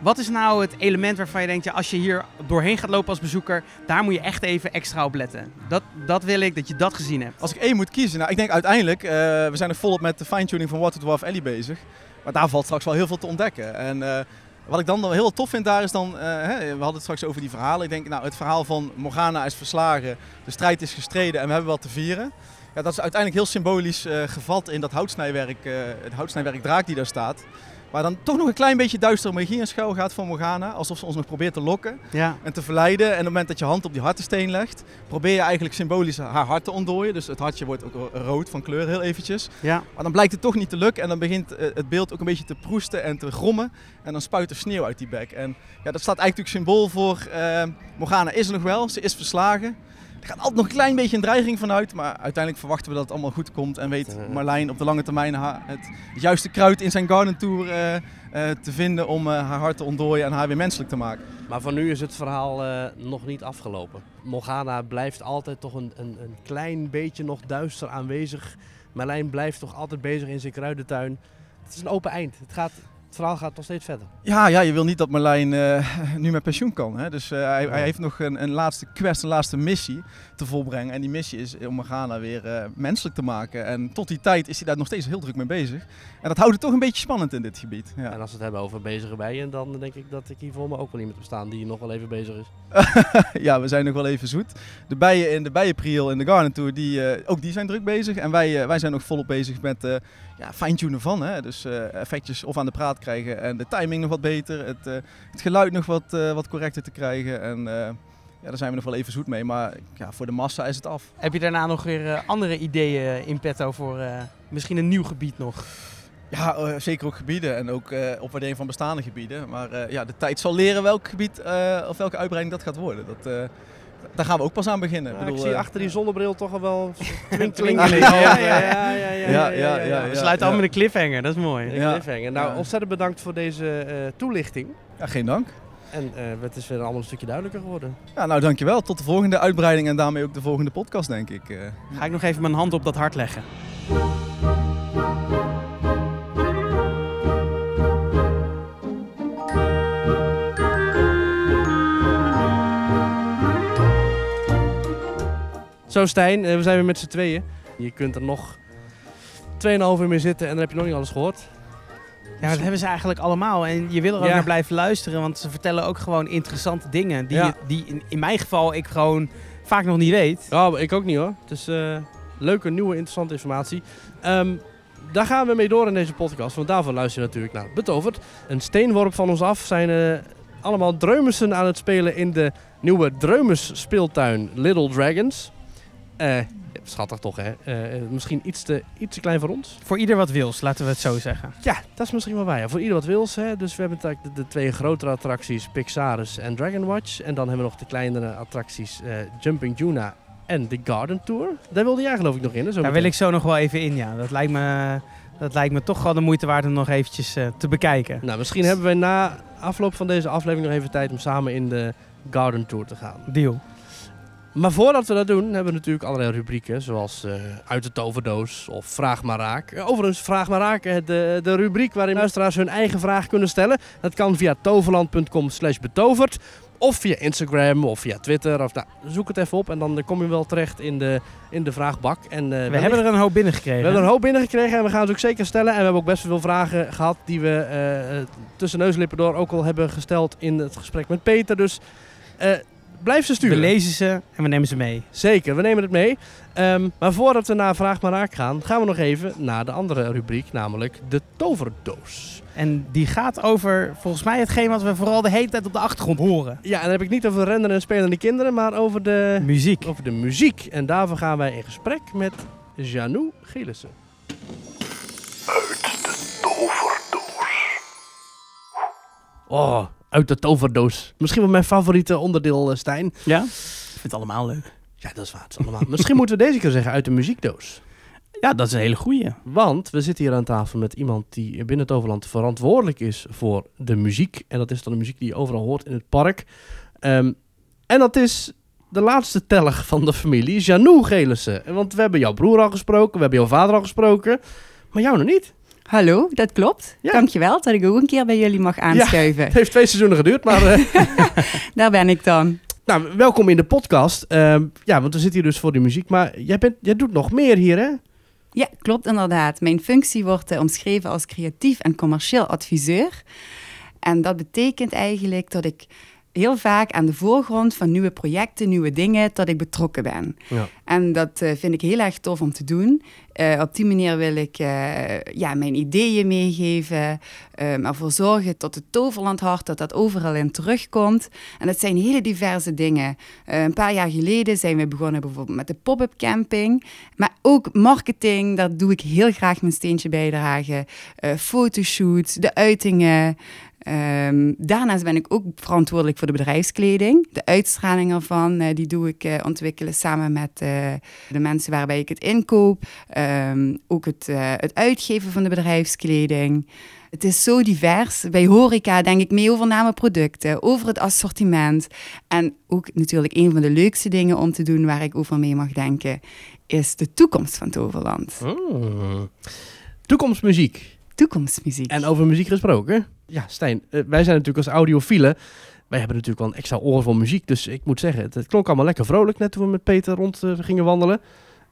Wat is nou het element waarvan je denkt, ja, als je hier doorheen gaat lopen als bezoeker, daar moet je echt even extra op letten. Dat, dat wil ik, dat je dat gezien hebt. Als ik één moet kiezen, nou ik denk uiteindelijk, eh, we zijn er volop met de fine-tuning van Water Dwarf Alley bezig. Maar daar valt straks wel heel veel te ontdekken. En eh, wat ik dan heel tof vind daar is dan, eh, hè, we hadden het straks over die verhalen. Ik denk, nou het verhaal van Morgana is verslagen, de strijd is gestreden en we hebben wat te vieren. Ja, dat is uiteindelijk heel symbolisch gevat in dat houtsnijwerk, het houtsnijwerk draak die daar staat. Waar dan toch nog een klein beetje duistere magie in schuil gaat van Morgana. Alsof ze ons nog probeert te lokken Ja. en te verleiden. En op het moment dat je hand op die hartensteen legt, probeer je eigenlijk symbolisch haar hart te ontdooien. Dus het hartje wordt ook rood van kleur heel eventjes. Ja. Maar dan blijkt het toch niet te lukken en dan begint eh, het beeld ook een beetje te proesten en te grommen. En dan spuit er sneeuw uit die bek. En ja, dat staat eigenlijk natuurlijk symbool voor eh, Morgana is er nog wel, ze is verslagen. Er gaat altijd nog een klein beetje een dreiging vanuit, maar uiteindelijk verwachten we dat het allemaal goed komt. En weet Ja. Marlijn op de lange termijn het, het juiste kruid in zijn Garden Tour eh, eh, te vinden om eh, haar hart te ontdooien en haar weer menselijk te maken. Maar voor nu is het verhaal eh, nog niet afgelopen. Morgana blijft altijd toch een, een, een klein beetje nog duister aanwezig. Merlijn blijft toch altijd bezig in zijn kruidentuin. Het is een open eind. Het, gaat, het verhaal gaat nog steeds verder. Ja, ja, je wil niet dat Marlijn eh, nu met pensioen kan. Hè? Dus eh, hij, hij heeft nog een, een laatste quest, een laatste missie te volbrengen. En die missie is om Morgana weer eh, menselijk te maken. En tot die tijd is hij daar nog steeds heel druk mee bezig. En dat houdt het toch een beetje spannend in dit gebied. Ja, En als we het hebben over bezige bijen, dan denk ik dat ik hier voor me ook wel iemand heb staan die nog wel even bezig is. ja we zijn nog wel even zoet. De bijen in de bijenpriel in de Garden Tour, die, eh, ook die zijn druk bezig. En wij, wij zijn nog volop bezig met eh ja, fine-tunen van. Hè? Dus eh, effectjes of aan de praat krijgen en de timing nog wat beter. Het, eh, het geluid nog wat, eh, wat correcter te krijgen. En ja, daar zijn we nog wel even zoet mee. Maar ja, voor de massa is het af. Heb je daarna nog weer andere ideeën in petto voor misschien een nieuw gebied nog? Ja, zeker ook gebieden en ook opwaardering van bestaande gebieden. Maar ja, de tijd zal leren welk gebied of welke uitbreiding dat gaat worden. Dat, daar gaan we ook pas aan beginnen. Ja, Ik zie eh, achter die zonnebril toch al wel twinkeling. Twinkeling. Ja, ja, ja, ja, ja, Ja, ja, ja, We sluiten af ja. met een cliffhanger, dat is mooi. Een Ja. cliffhanger. Nou, Ja. ontzettend bedankt voor deze eh, toelichting. ja, geen dank. En eh, het is weer allemaal een stukje duidelijker geworden. Ja, nou dankjewel. Tot de volgende uitbreiding en daarmee ook de volgende podcast, denk ik. eh. Ga ik nog even mijn hand op dat hart leggen. Zo Stijn, eh, we zijn weer met z'n tweeën. Je kunt er nog 2,5 uur mee zitten en dan heb je nog niet alles gehoord. Ja, dat hebben ze eigenlijk allemaal. En je wil er ook Ja. naar blijven luisteren, want ze vertellen ook gewoon interessante dingen. Die, Ja. die in, in mijn geval ik gewoon vaak nog niet weet. Ja, ik ook niet hoor. Het is eh, leuke, nieuwe, interessante informatie. Ehm, daar gaan we mee door in deze podcast, want daarvoor luister je natuurlijk naar Betoverd. Een steenworp van ons af zijn eh, allemaal dreumessen aan het spelen in de nieuwe Dreumes speeltuin Little Dragons. Eh, schattig toch hè? Eh, misschien iets te, iets te klein voor ons. Voor ieder wat wils, laten we het zo zeggen. Ja, dat is misschien wel waar. Ja. Voor ieder wat wils. Hè. Dus we hebben de, de twee grotere attracties, Pixaris en Dragon Watch. En dan hebben we nog de kleinere attracties, eh, Jumping Juna en de Garden Tour. Daar wilde jij geloof ik nog in. Hè, zo Daar wil ik zo nog wel even in, ja. Dat lijkt me, dat lijkt me toch wel de moeite waard om nog eventjes te bekijken. Nou, misschien hebben we na afloop van deze aflevering nog even tijd om samen in de Garden Tour te gaan. Deal. Maar voordat we dat doen, hebben we natuurlijk allerlei rubrieken, zoals eh, Uit de Toverdoos of Vraag maar Raak. Eh, overigens, Vraag maar Raak, eh, de, de rubriek waarin luisteraars hun eigen vraag kunnen stellen. Dat kan via toverland.com slash betoverd. Of via Instagram of via Twitter. Of, nou, zoek het even op en dan kom je wel terecht in de, in de vraagbak. En, We wellicht- hebben er een hoop binnengekregen. we hebben er een hoop binnengekregen en we gaan ze ook zeker stellen. En we hebben ook best veel vragen gehad die we tussen neus en lippen door ook al hebben gesteld in het gesprek met Peter. Dus blijf ze We sturen. lezen ze en we nemen ze mee. Zeker, we nemen het mee. Ehm, maar voordat we naar Vraag maar Raak gaan, gaan we nog even naar de andere rubriek, namelijk de toverdoos. En die gaat over, volgens mij, hetgeen wat we vooral de hele tijd op de achtergrond horen. Ja, en dan heb ik niet over rennen en spelende kinderen, maar over de, Muziek. over de muziek. En daarvoor gaan wij in gesprek met Janou Gelissen. Oh, uit de toverdoos. Misschien wel mijn favoriete onderdeel, eh, Stijn. Ja? Ik vind het allemaal leuk. Ja, dat is waar. Het is allemaal. Misschien moeten we deze keer zeggen uit de muziekdoos. Ja, dat is een hele goeie. Want we zitten hier aan tafel met iemand die binnen het Overland verantwoordelijk is voor de muziek. En dat is dan de muziek die je overal hoort in het park. Ehm, en dat is de laatste telg van de familie, Janou Gelissen. Want we hebben jouw broer al gesproken, we hebben jouw vader al gesproken. Maar jou nog niet. Hallo, dat klopt. Ja. Dankjewel dat ik ook een keer bij jullie mag aanschuiven. Het heeft twee seizoenen geduurd, maar eh, Daar ben ik dan. nou, welkom in de podcast. Ehm, ja, want we zitten hier dus voor de muziek. Maar jij, bent, jij doet nog meer hier, hè? Ja, klopt inderdaad. Mijn functie wordt eh, omschreven als creatief en commercieel adviseur. En dat betekent eigenlijk dat ik heel vaak aan de voorgrond van nieuwe projecten, nieuwe dingen, dat ik betrokken ben. Ja. En dat eh, vind ik heel erg tof om te doen. Eh, op die manier wil ik eh, ja, mijn ideeën meegeven, eh, ervoor zorgen dat het toverlandhart, dat dat overal in terugkomt. En dat zijn hele diverse dingen. Een paar jaar geleden zijn we begonnen bijvoorbeeld met de pop-up camping. Maar ook marketing, daar doe ik heel graag mijn steentje bijdragen. Fotoshoots, de uitingen. Ehm, daarnaast ben ik ook verantwoordelijk voor de bedrijfskleding. De uitstraling ervan, eh, die doe ik eh, ontwikkelen samen met eh, de mensen waarbij ik het inkoop. Ehm, ook het, het uitgeven van de bedrijfskleding. Het is zo divers. Bij horeca denk ik mee over name producten, over het assortiment. En ook natuurlijk een van de leukste dingen om te doen waar ik over mee mag denken, is de toekomst van Toverland. Hmm. Toekomstmuziek. Toekomstmuziek. En over muziek gesproken. Ja, Stijn, eh, wij zijn natuurlijk als audiofielen. Wij hebben natuurlijk wel een extra oor voor muziek. Dus ik moet zeggen, het, het klonk allemaal lekker vrolijk net toen we met Peter rond eh, gingen wandelen. ik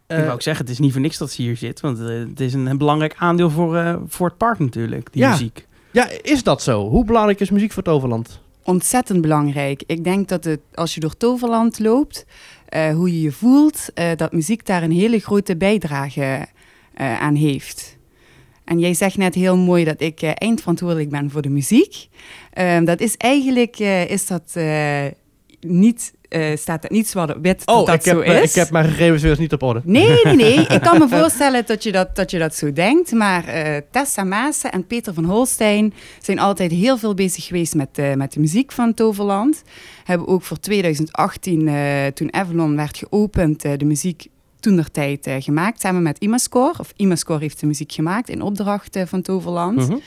Eh, wou ook zeggen, het is niet voor niks dat ze hier zit. Want eh, het is een, een belangrijk aandeel voor, eh, voor het park natuurlijk, die Ja. muziek. ja, is dat zo? Hoe belangrijk is muziek voor Toverland? ontzettend belangrijk. Ik denk dat het, als je door Toverland loopt, eh, hoe je je voelt, eh, dat muziek daar een hele grote bijdrage eh, aan heeft. En jij zegt net heel mooi dat ik eh, eindverantwoordelijk ben voor de muziek. Ehm, dat is eigenlijk eh, is dat, eh, niet staat het niet zwart op wit dat Oh, dat ik heb, zo is. ik heb mijn gegevens weer eens niet op orde. Nee, nee, nee. Ik kan me voorstellen dat je dat, dat, je dat zo denkt. Maar Tessa Maassen en Peter van Holstein zijn altijd heel veel bezig geweest met, met de muziek van Toverland. Hebben ook voor 2018, eh, toen Avalon werd geopend, de muziek toenertijd eh gemaakt. Samen met Imascore. Of Imascore heeft de muziek gemaakt in opdracht van Toverland. Mhm.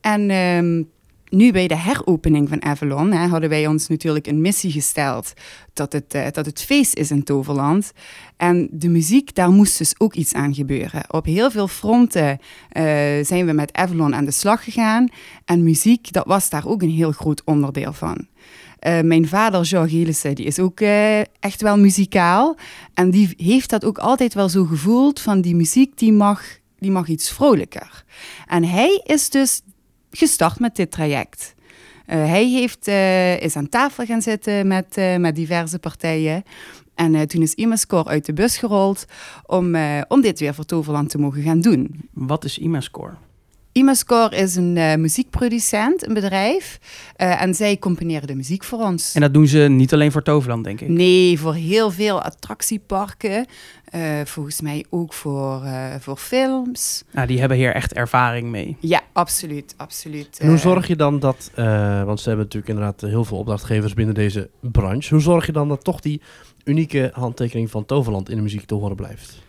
En ehm, nu bij de heropening van Avalon hè, hadden wij ons natuurlijk een missie gesteld dat het, eh, dat het feest is in Toverland. En de muziek, daar moest dus ook iets aan gebeuren. Op heel veel fronten eh, zijn we met Avalon aan de slag gegaan. En muziek, dat was daar ook een heel groot onderdeel van. Eh, mijn vader, Jean Gelissen, is ook eh, echt wel muzikaal. En die heeft dat ook altijd wel zo gevoeld van die muziek, die mag, die mag iets vrolijker. En hij is dus gestart met dit traject. Eh, hij heeft, is aan tafel gaan zitten met, met diverse partijen. En toen is Imascore uit de bus gerold om, om dit weer voor Toverland te mogen gaan doen. Wat is Imascore? Imascore is een eh, muziekproducent, een bedrijf. eh, en zij componeren de muziek voor ons. En dat doen ze niet alleen voor Toverland, denk ik. Nee, voor heel veel attractieparken. Eh, volgens mij ook voor, eh, voor films. Nou, die hebben hier echt ervaring mee. Ja, absoluut, absoluut. En hoe zorg je dan dat, eh, want ze hebben natuurlijk inderdaad heel veel opdrachtgevers binnen deze branche. Hoe zorg je dan dat toch die unieke handtekening van Toverland in de muziek te horen blijft?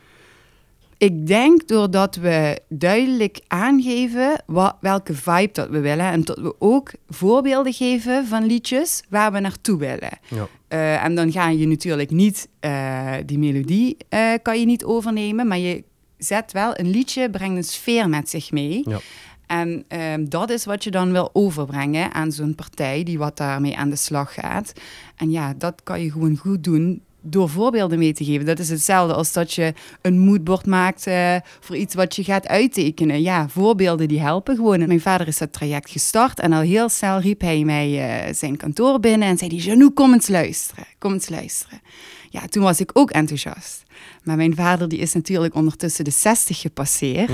Ik denk doordat we duidelijk aangeven wat, welke vibe dat we willen. En dat we ook voorbeelden geven van liedjes waar we naartoe willen. Ja. Eh, en dan ga je natuurlijk niet, eh, die melodie eh, kan je niet overnemen. Maar je zet wel een liedje, brengt een sfeer met zich mee. Ja. En ehm, dat is wat je dan wil overbrengen aan zo'n partij die wat daarmee aan de slag gaat. En ja, dat kan je gewoon goed doen door voorbeelden mee te geven. Dat is hetzelfde als dat je een moodboard maakt eh, voor iets wat je gaat uittekenen. Ja, voorbeelden die helpen gewoon. Mijn vader is dat traject gestart en al heel snel riep hij mij eh, zijn kantoor binnen en zei hij, Janou, kom eens luisteren, kom eens luisteren. Ja, toen was ik ook enthousiast. Maar mijn vader die is natuurlijk ondertussen de 60 gepasseerd.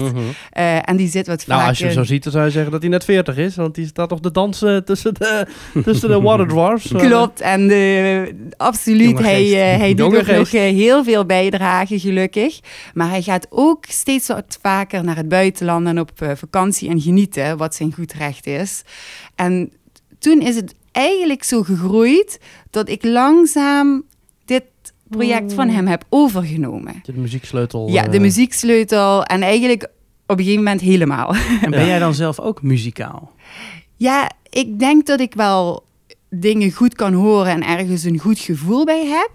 Eh, en die zit wat Nou, vaker... als je hem zo ziet, dan zou je zeggen dat hij net 40 is. Want die staat toch de dansen tussen de, tussen de water dwarfs. eh. Klopt, en eh, absoluut, hij, eh, hij doet ook nog heel veel bijdragen, gelukkig. Maar hij gaat ook steeds wat vaker naar het buitenland en op vakantie en genieten, wat zijn goed recht is. En toen is het eigenlijk zo gegroeid dat ik langzaam project van hem heb overgenomen. De muzieksleutel. Ja, de eh, muzieksleutel en eigenlijk op een gegeven moment helemaal. En ben jij dan zelf ook muzikaal? Ja, ik denk dat ik wel dingen goed kan horen en ergens een goed gevoel bij heb.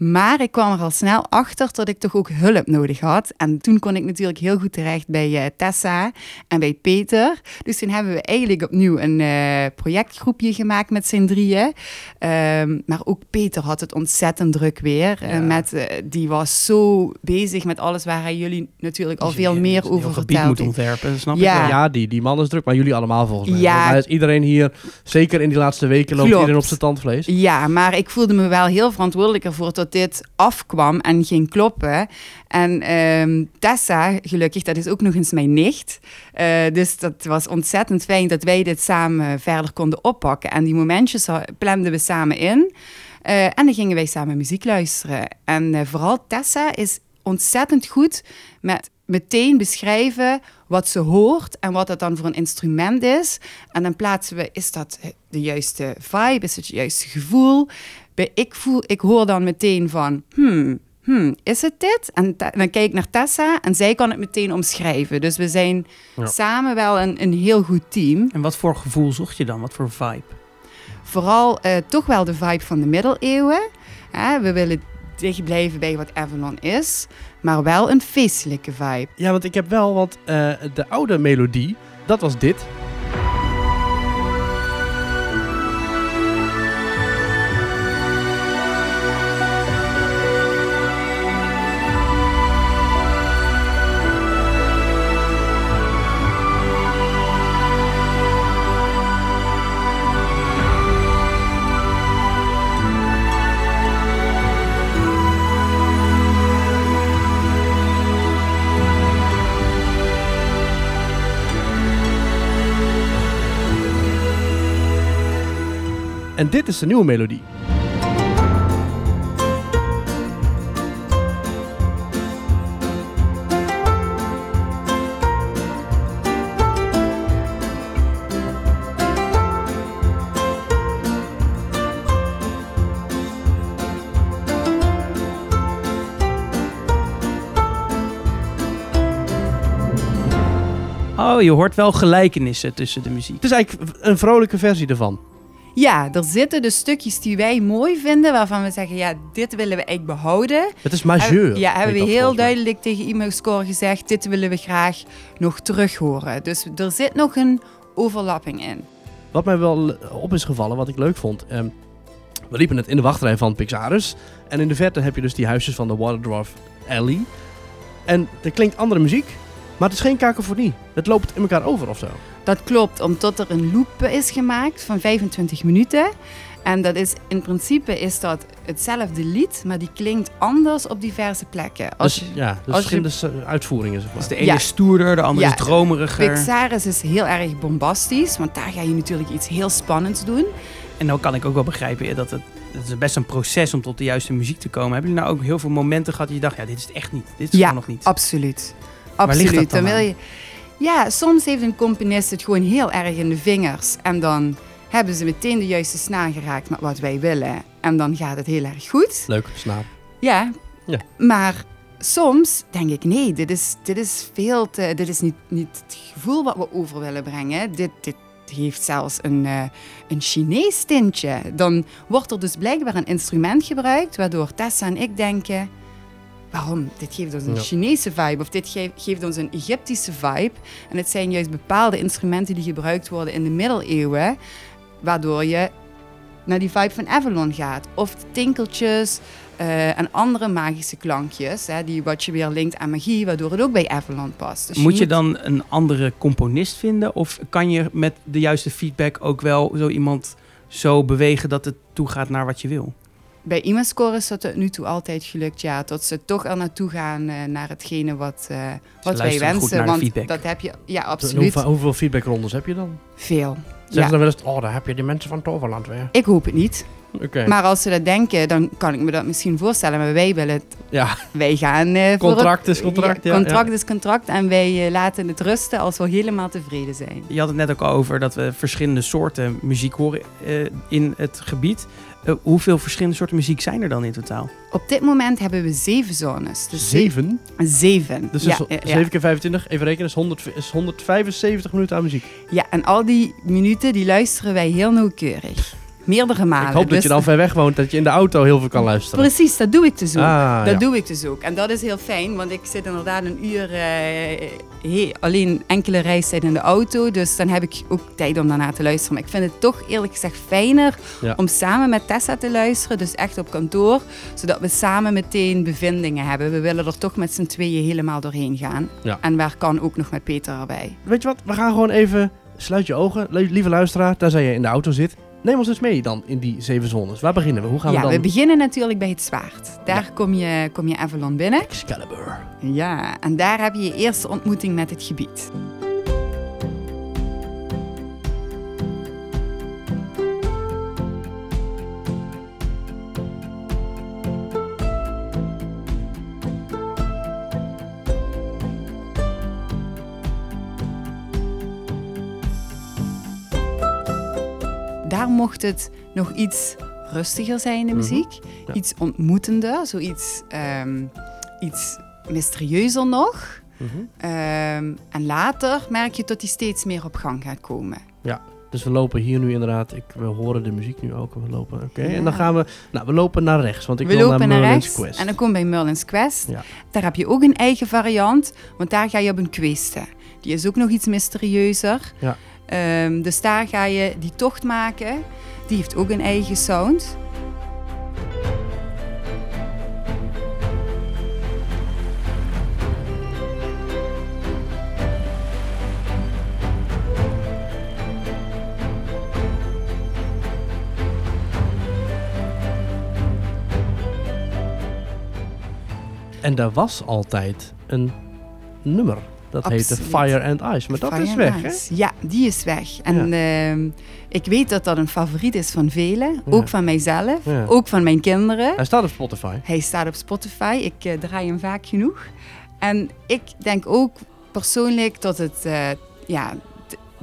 Maar ik kwam er al snel achter dat ik toch ook hulp nodig had. En toen kon ik natuurlijk heel goed terecht bij eh, Tessa en bij Peter. Dus toen hebben we eigenlijk opnieuw een eh, projectgroepje gemaakt met z'n drieën. Ehm, maar ook Peter had het ontzettend druk weer. Eh, Ja. met, die was zo bezig met alles waar hij jullie natuurlijk al veel meer over heel gebied moet ontwerpen, snap Ja. ik. Ja, die, die man is druk, maar jullie allemaal volgens mij. Ja. Is iedereen hier, zeker in die laatste weken, loopt Klopt. iedereen op zijn tandvlees. Ja, maar ik voelde me wel heel verantwoordelijk ervoor dat dit afkwam en ging kloppen. En ehm, Tessa, gelukkig, dat is ook nog eens mijn nicht. Eh, dus dat was ontzettend fijn dat wij dit samen verder konden oppakken. En die momentjes planden we samen in. Eh, en dan gingen wij samen muziek luisteren. En eh, vooral Tessa is ontzettend goed met meteen beschrijven wat ze hoort en wat dat dan voor een instrument is. En dan plaatsen we, is dat de juiste vibe, is het het juiste gevoel? Bij ik, voel, ik hoor dan meteen van, hmm, hmm, is het dit? En dan kijk ik naar Tessa en zij kan het meteen omschrijven. Dus we zijn Ja. samen wel een, een heel goed team. En wat voor gevoel zocht je dan? Wat voor vibe? Vooral eh, toch wel de vibe van de middeleeuwen. Hè, we willen dicht blijven bij wat Avalon is, maar wel een feestelijke vibe. Ja, want ik heb wel, want eh, de oude melodie, dat was dit. En dit is de nieuwe melodie. Oh, je hoort wel gelijkenissen tussen de muziek. Het is eigenlijk een vrolijke versie ervan. Ja, er zitten dus stukjes die wij mooi vinden, waarvan we zeggen, ja, dit willen we eigenlijk behouden. Het is majeur. Ja, hebben we heel duidelijk tegen e-mailscore gezegd, dit willen we graag nog terug horen. Dus er zit nog een overlapping in. Wat mij wel op is gevallen, wat ik leuk vond. ehm, we liepen net in de wachtrij van Pixarus. En in de verte heb je dus die huisjes van de Waterdwarf Alley. En er klinkt andere muziek, maar het is geen kakofonie. Het loopt in elkaar over of zo. Dat klopt, omdat er een loop is gemaakt van 25 minuten. En dat is in principe is dat hetzelfde lied, maar die klinkt anders op diverse plekken. Als Dus, je- ja, dus als je- verschillende s- uitvoeringen, zeg maar. Dus de ene Ja. is stoerder, de andere Ja. is dromeriger. Pixaris is heel erg bombastisch, want daar ga je natuurlijk iets heel spannends doen. En dan kan ik ook wel begrijpen dat het, het is best een proces om tot de juiste muziek te komen. Hebben jullie nou ook heel veel momenten gehad dat je dacht, ja, dit is het echt niet. Dit is Ja, nog niet. Absoluut. Waar ligt dat Absoluut. dan wil aan? je... Ja, soms heeft een componist het gewoon heel erg in de vingers. En dan hebben ze meteen de juiste snaar geraakt met wat wij willen. En dan gaat het heel erg goed. Leuk, snaap. Ja, Ja. maar soms denk ik, nee, dit is, dit is veel te... Dit is niet, niet het gevoel wat we over willen brengen. Dit, dit heeft zelfs een, eh, een Chinees tintje. Dan wordt er dus blijkbaar een instrument gebruikt... waardoor Tessa en ik denken... Waarom? Dit geeft ons een Ja. Chinese vibe of dit ge- geeft ons een Egyptische vibe. En het zijn juist bepaalde instrumenten die gebruikt worden in de middeleeuwen, waardoor je naar die vibe van Avalon gaat. Of de tinkeltjes eh, en andere magische klankjes, hè, die wat je weer linkt aan magie, waardoor het ook bij Avalon past. Dus Moet je dan een andere componist vinden? Of kan je met de juiste feedback ook wel zo iemand zo bewegen dat het toegaat naar wat je wil? Bij IMA-score is dat tot nu toe altijd gelukt, ja, tot ze toch er naartoe gaan eh, naar hetgene wat, eh, wat wij wensen. want feedback. dat heb je, ja, absoluut, Hoeveel, hoeveel feedbackrondes heb je dan? veel. Zeggen Ja. ze dan wel eens, oh, daar heb je die mensen van Toverland weer. Ik hoop het niet. Oké. Maar als ze dat denken, dan kan ik me dat misschien voorstellen. Maar wij willen het. Ja, Wij gaan. eh, voor contract het- is contract. Ja, contract ja. is contract. En wij eh, laten het rusten als we helemaal tevreden zijn. Je had het net ook al over dat we verschillende soorten muziek horen eh, in het gebied. Hoeveel verschillende soorten muziek zijn er dan in totaal? Op dit moment hebben we zeven zones. Dus Zeven? Zeven. Dus ja, is ja, ja. 7 keer 25, even rekenen, is, 100, is 175 minuten aan muziek. Ja, en al die minuten die luisteren wij heel nauwkeurig. Meerdere malen. ik hoop dat Dus je dan ver weg woont, dat je in de auto heel veel kan luisteren. Precies, dat doe ik dus ook. Ah, Dat ja. doe ik dus ook. En dat is heel fijn, want ik zit inderdaad een uur eh, alleen enkele reistijd in de auto. Dus dan heb ik ook tijd om daarna te luisteren. Maar ik vind het toch eerlijk gezegd fijner Ja. om samen met Tessa te luisteren. Dus echt op kantoor. Zodat we samen meteen bevindingen hebben. We willen er toch met z'n tweeën helemaal doorheen gaan. Ja. En waar kan ook nog met Peter erbij. Weet je wat, we gaan gewoon even, sluit je ogen, lieve luisteraar, daar je in de auto zit. Neem ons eens mee dan in die zeven zones. Waar beginnen we? Hoe gaan ja, we dan? we beginnen natuurlijk bij het zwaard. Daar kom, je, kom je Avalon binnen. Excalibur. Ja, en daar heb je je eerste ontmoeting met het gebied. Daar mocht het nog iets rustiger zijn, de Mhm. muziek. Ja. Iets ontmoetender, zoiets ehm, iets mysterieuzer nog. Mhm. Ehm, en later merk je dat die steeds meer op gang gaat komen. Dus we lopen hier nu inderdaad, ik, we horen de muziek nu ook, en we lopen, oké. Ja. En dan gaan we, nou we lopen naar rechts, want ik we wil lopen naar naar Merlin's rechts Quest. en dan kom je bij Merlin's Quest. Ja. Daar heb je ook een eigen variant, want daar ga je op een queste. Die is ook nog iets mysterieuzer. Ja. Ehm, dus daar ga je die tocht maken. Die heeft ook een eigen sound. En daar was altijd een nummer. Dat heette Absoluut. Fire and Ice. Maar dat Fire is weg, hè? Ja, die is weg. En ehm, ik weet dat dat een favoriet is van velen. Ja. Ook van mijzelf. Ja. Ook van mijn kinderen. Hij staat op Spotify. Hij staat op Spotify. Ik eh, draai hem vaak genoeg. En ik denk ook persoonlijk dat het, eh, ja,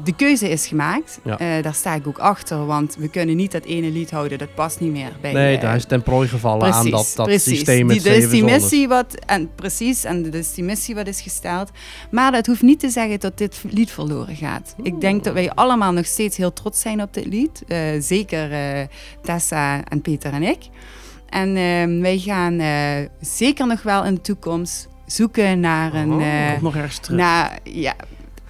de keuze is gemaakt. Ja. Eh, daar sta ik ook achter, want we kunnen niet dat ene lied houden. Dat past niet meer bij... Nee, eh, daar is ten prooi gevallen aan dat, dat precies. systeem met die, zeven die missie wat en precies en is die missie wat is gesteld. Maar dat hoeft niet te zeggen dat dit lied verloren gaat. Ik denk dat wij allemaal nog steeds heel trots zijn op dit lied. Eh, zeker eh, Tessa en Peter en ik. En eh, wij gaan zeker nog wel in de toekomst zoeken naar een Oh, Komt nog ergens terug. naar, ja,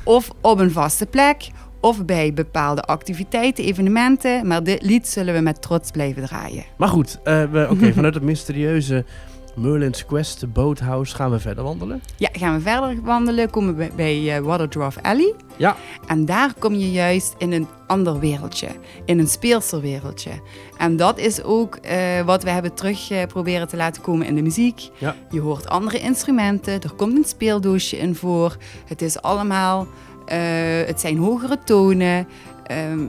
of op een vaste plek of bij bepaalde activiteiten, evenementen. Maar dit lied zullen we met trots blijven draaien. Maar goed, eh, oké, vanuit het mysterieuze Merlin's Quest, de boothouse, gaan we verder wandelen. Ja, gaan we verder wandelen, komen we bij eh, Waterdrop Alley. Ja. En daar kom je juist in een ander wereldje, in een speelser wereldje. En dat is ook eh, wat we hebben terug eh, proberen te laten komen in de muziek. Ja. Je hoort andere instrumenten, er komt een speeldoosje in voor. Het is allemaal, het zijn hogere tonen. ehm,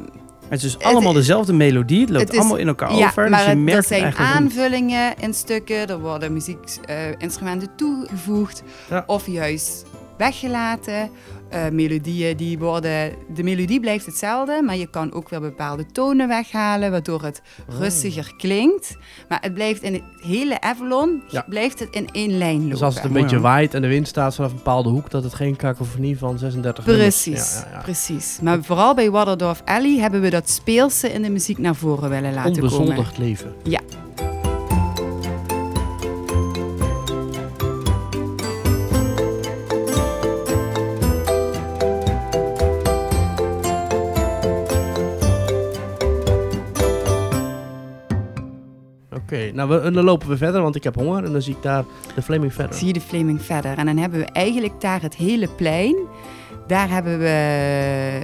Het is dus allemaal dezelfde melodie. Het loopt is- allemaal in elkaar ja, over. maar dus je het- merkt er zijn eigenlijk aanvullingen in stukken, er worden muziekinstrumenten toegevoegd Ja. of juist weggelaten. Eh, melodieën die worden, de melodie blijft hetzelfde, maar je kan ook weer bepaalde tonen weghalen, waardoor het Oh. rustiger klinkt. Maar het blijft in het hele Avalon, Ja. blijft het in één lijn lopen. Dus als het een beetje waait en de wind staat vanaf een bepaalde hoek, dat het geen kakofonie van 36 nummers- Precies, Ja, ja, ja. precies. Maar vooral bij Wadderdorf Alley hebben we dat speelse in de muziek naar voren willen laten komen. Onbezoldigd leven. Ja. Nou we, dan lopen we verder, want ik heb honger en dan zie ik daar de Flaming verder. Zie je de Flaming verder. En dan hebben we eigenlijk daar het hele plein. Daar hebben we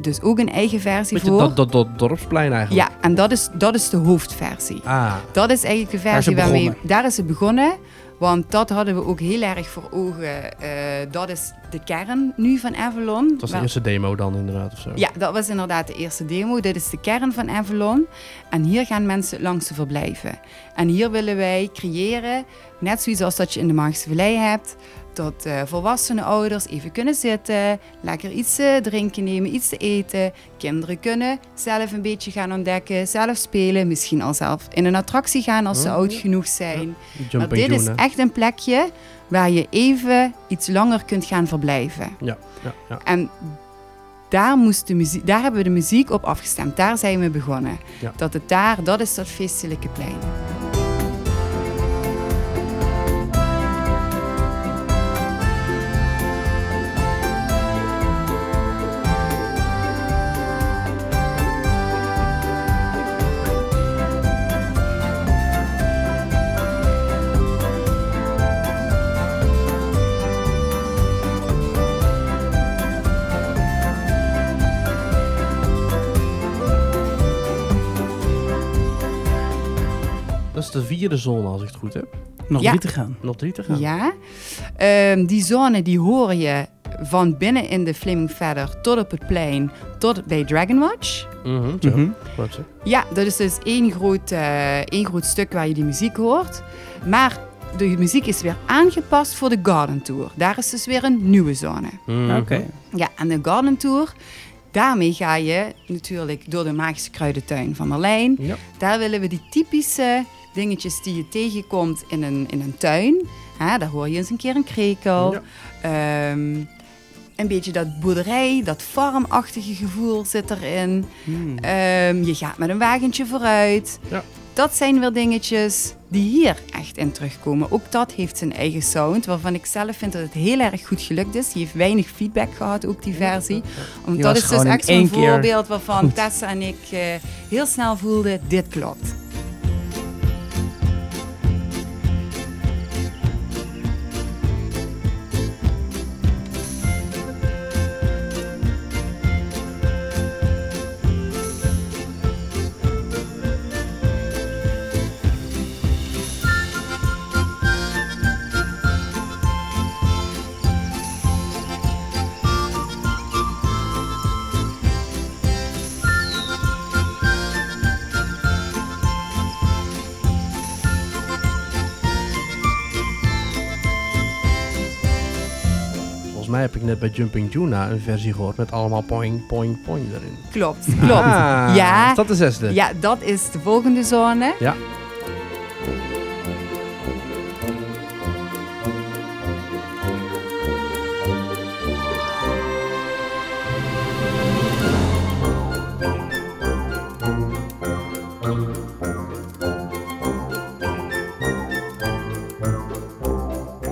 dus ook een eigen versie Beetje voor. dat, dat, dat dorpsplein eigenlijk. Ja, en dat is, dat is de hoofdversie. Ah, Dat is eigenlijk de is het versie waarmee... begonnen. Daar is het begonnen. Want dat hadden we ook heel erg voor ogen. Eh, dat is de kern nu van Avalon. dat was de eerste demo dan inderdaad of zo. Ja, dat was inderdaad de eerste demo. Dit is de kern van Avalon. En hier gaan mensen langs te verblijven. En hier willen wij creëren, net zoals dat je in de Maagse Vallei hebt, dat eh, volwassene ouders even kunnen zitten, lekker iets te drinken nemen, iets te eten. Kinderen kunnen zelf een beetje gaan ontdekken, zelf spelen, misschien al zelf in een attractie gaan als ze Oh. oud genoeg zijn. Maar Jumping dit is hè? echt een plekje waar je even iets langer kunt gaan verblijven. Ja, ja, ja. En daar, moest de muziek, daar hebben we de muziek op afgestemd. Daar zijn we begonnen. Ja. Dat het daar, dat is dat feestelijke plein. De vierde zone als ik het goed heb. Nog Ja. drie te gaan. Nog drie te gaan. Ja. Ehm, die zone die hoor je van binnen in de Flaming Feather tot op het plein, tot bij Dragon Watch. Mhm. Mhm. Ja, dat is dus één groot, eh, één groot stuk waar je die muziek hoort. Maar de muziek is weer aangepast voor de Garden Tour. Daar is dus weer een nieuwe zone. Mhm. Oké. Ja, en de Garden Tour, daarmee ga je natuurlijk door de magische kruidentuin van Merlijn. Ja. Daar willen we die typische dingetjes die je tegenkomt in een, in een tuin. Hè, daar hoor je eens een keer een krekel. Ja. Ehm, een beetje dat boerderij, dat farmachtige gevoel zit erin. Hmm. Ehm, je gaat met een wagentje vooruit. Ja. Dat zijn wel dingetjes die hier echt in terugkomen. Ook dat heeft zijn eigen sound, waarvan ik zelf vind dat het heel erg goed gelukt is. Die heeft weinig feedback gehad, ook die versie. Want dat is dus echt zo'n voorbeeld waarvan goed. Tessa en ik eh, heel snel voelden, dit klopt. Net bij Jumping Juna een versie gehoord met allemaal poing, poing, poing erin. Klopt, klopt. Ah, Ja. Is dat de zesde? Ja, dat is de volgende zone. Ja.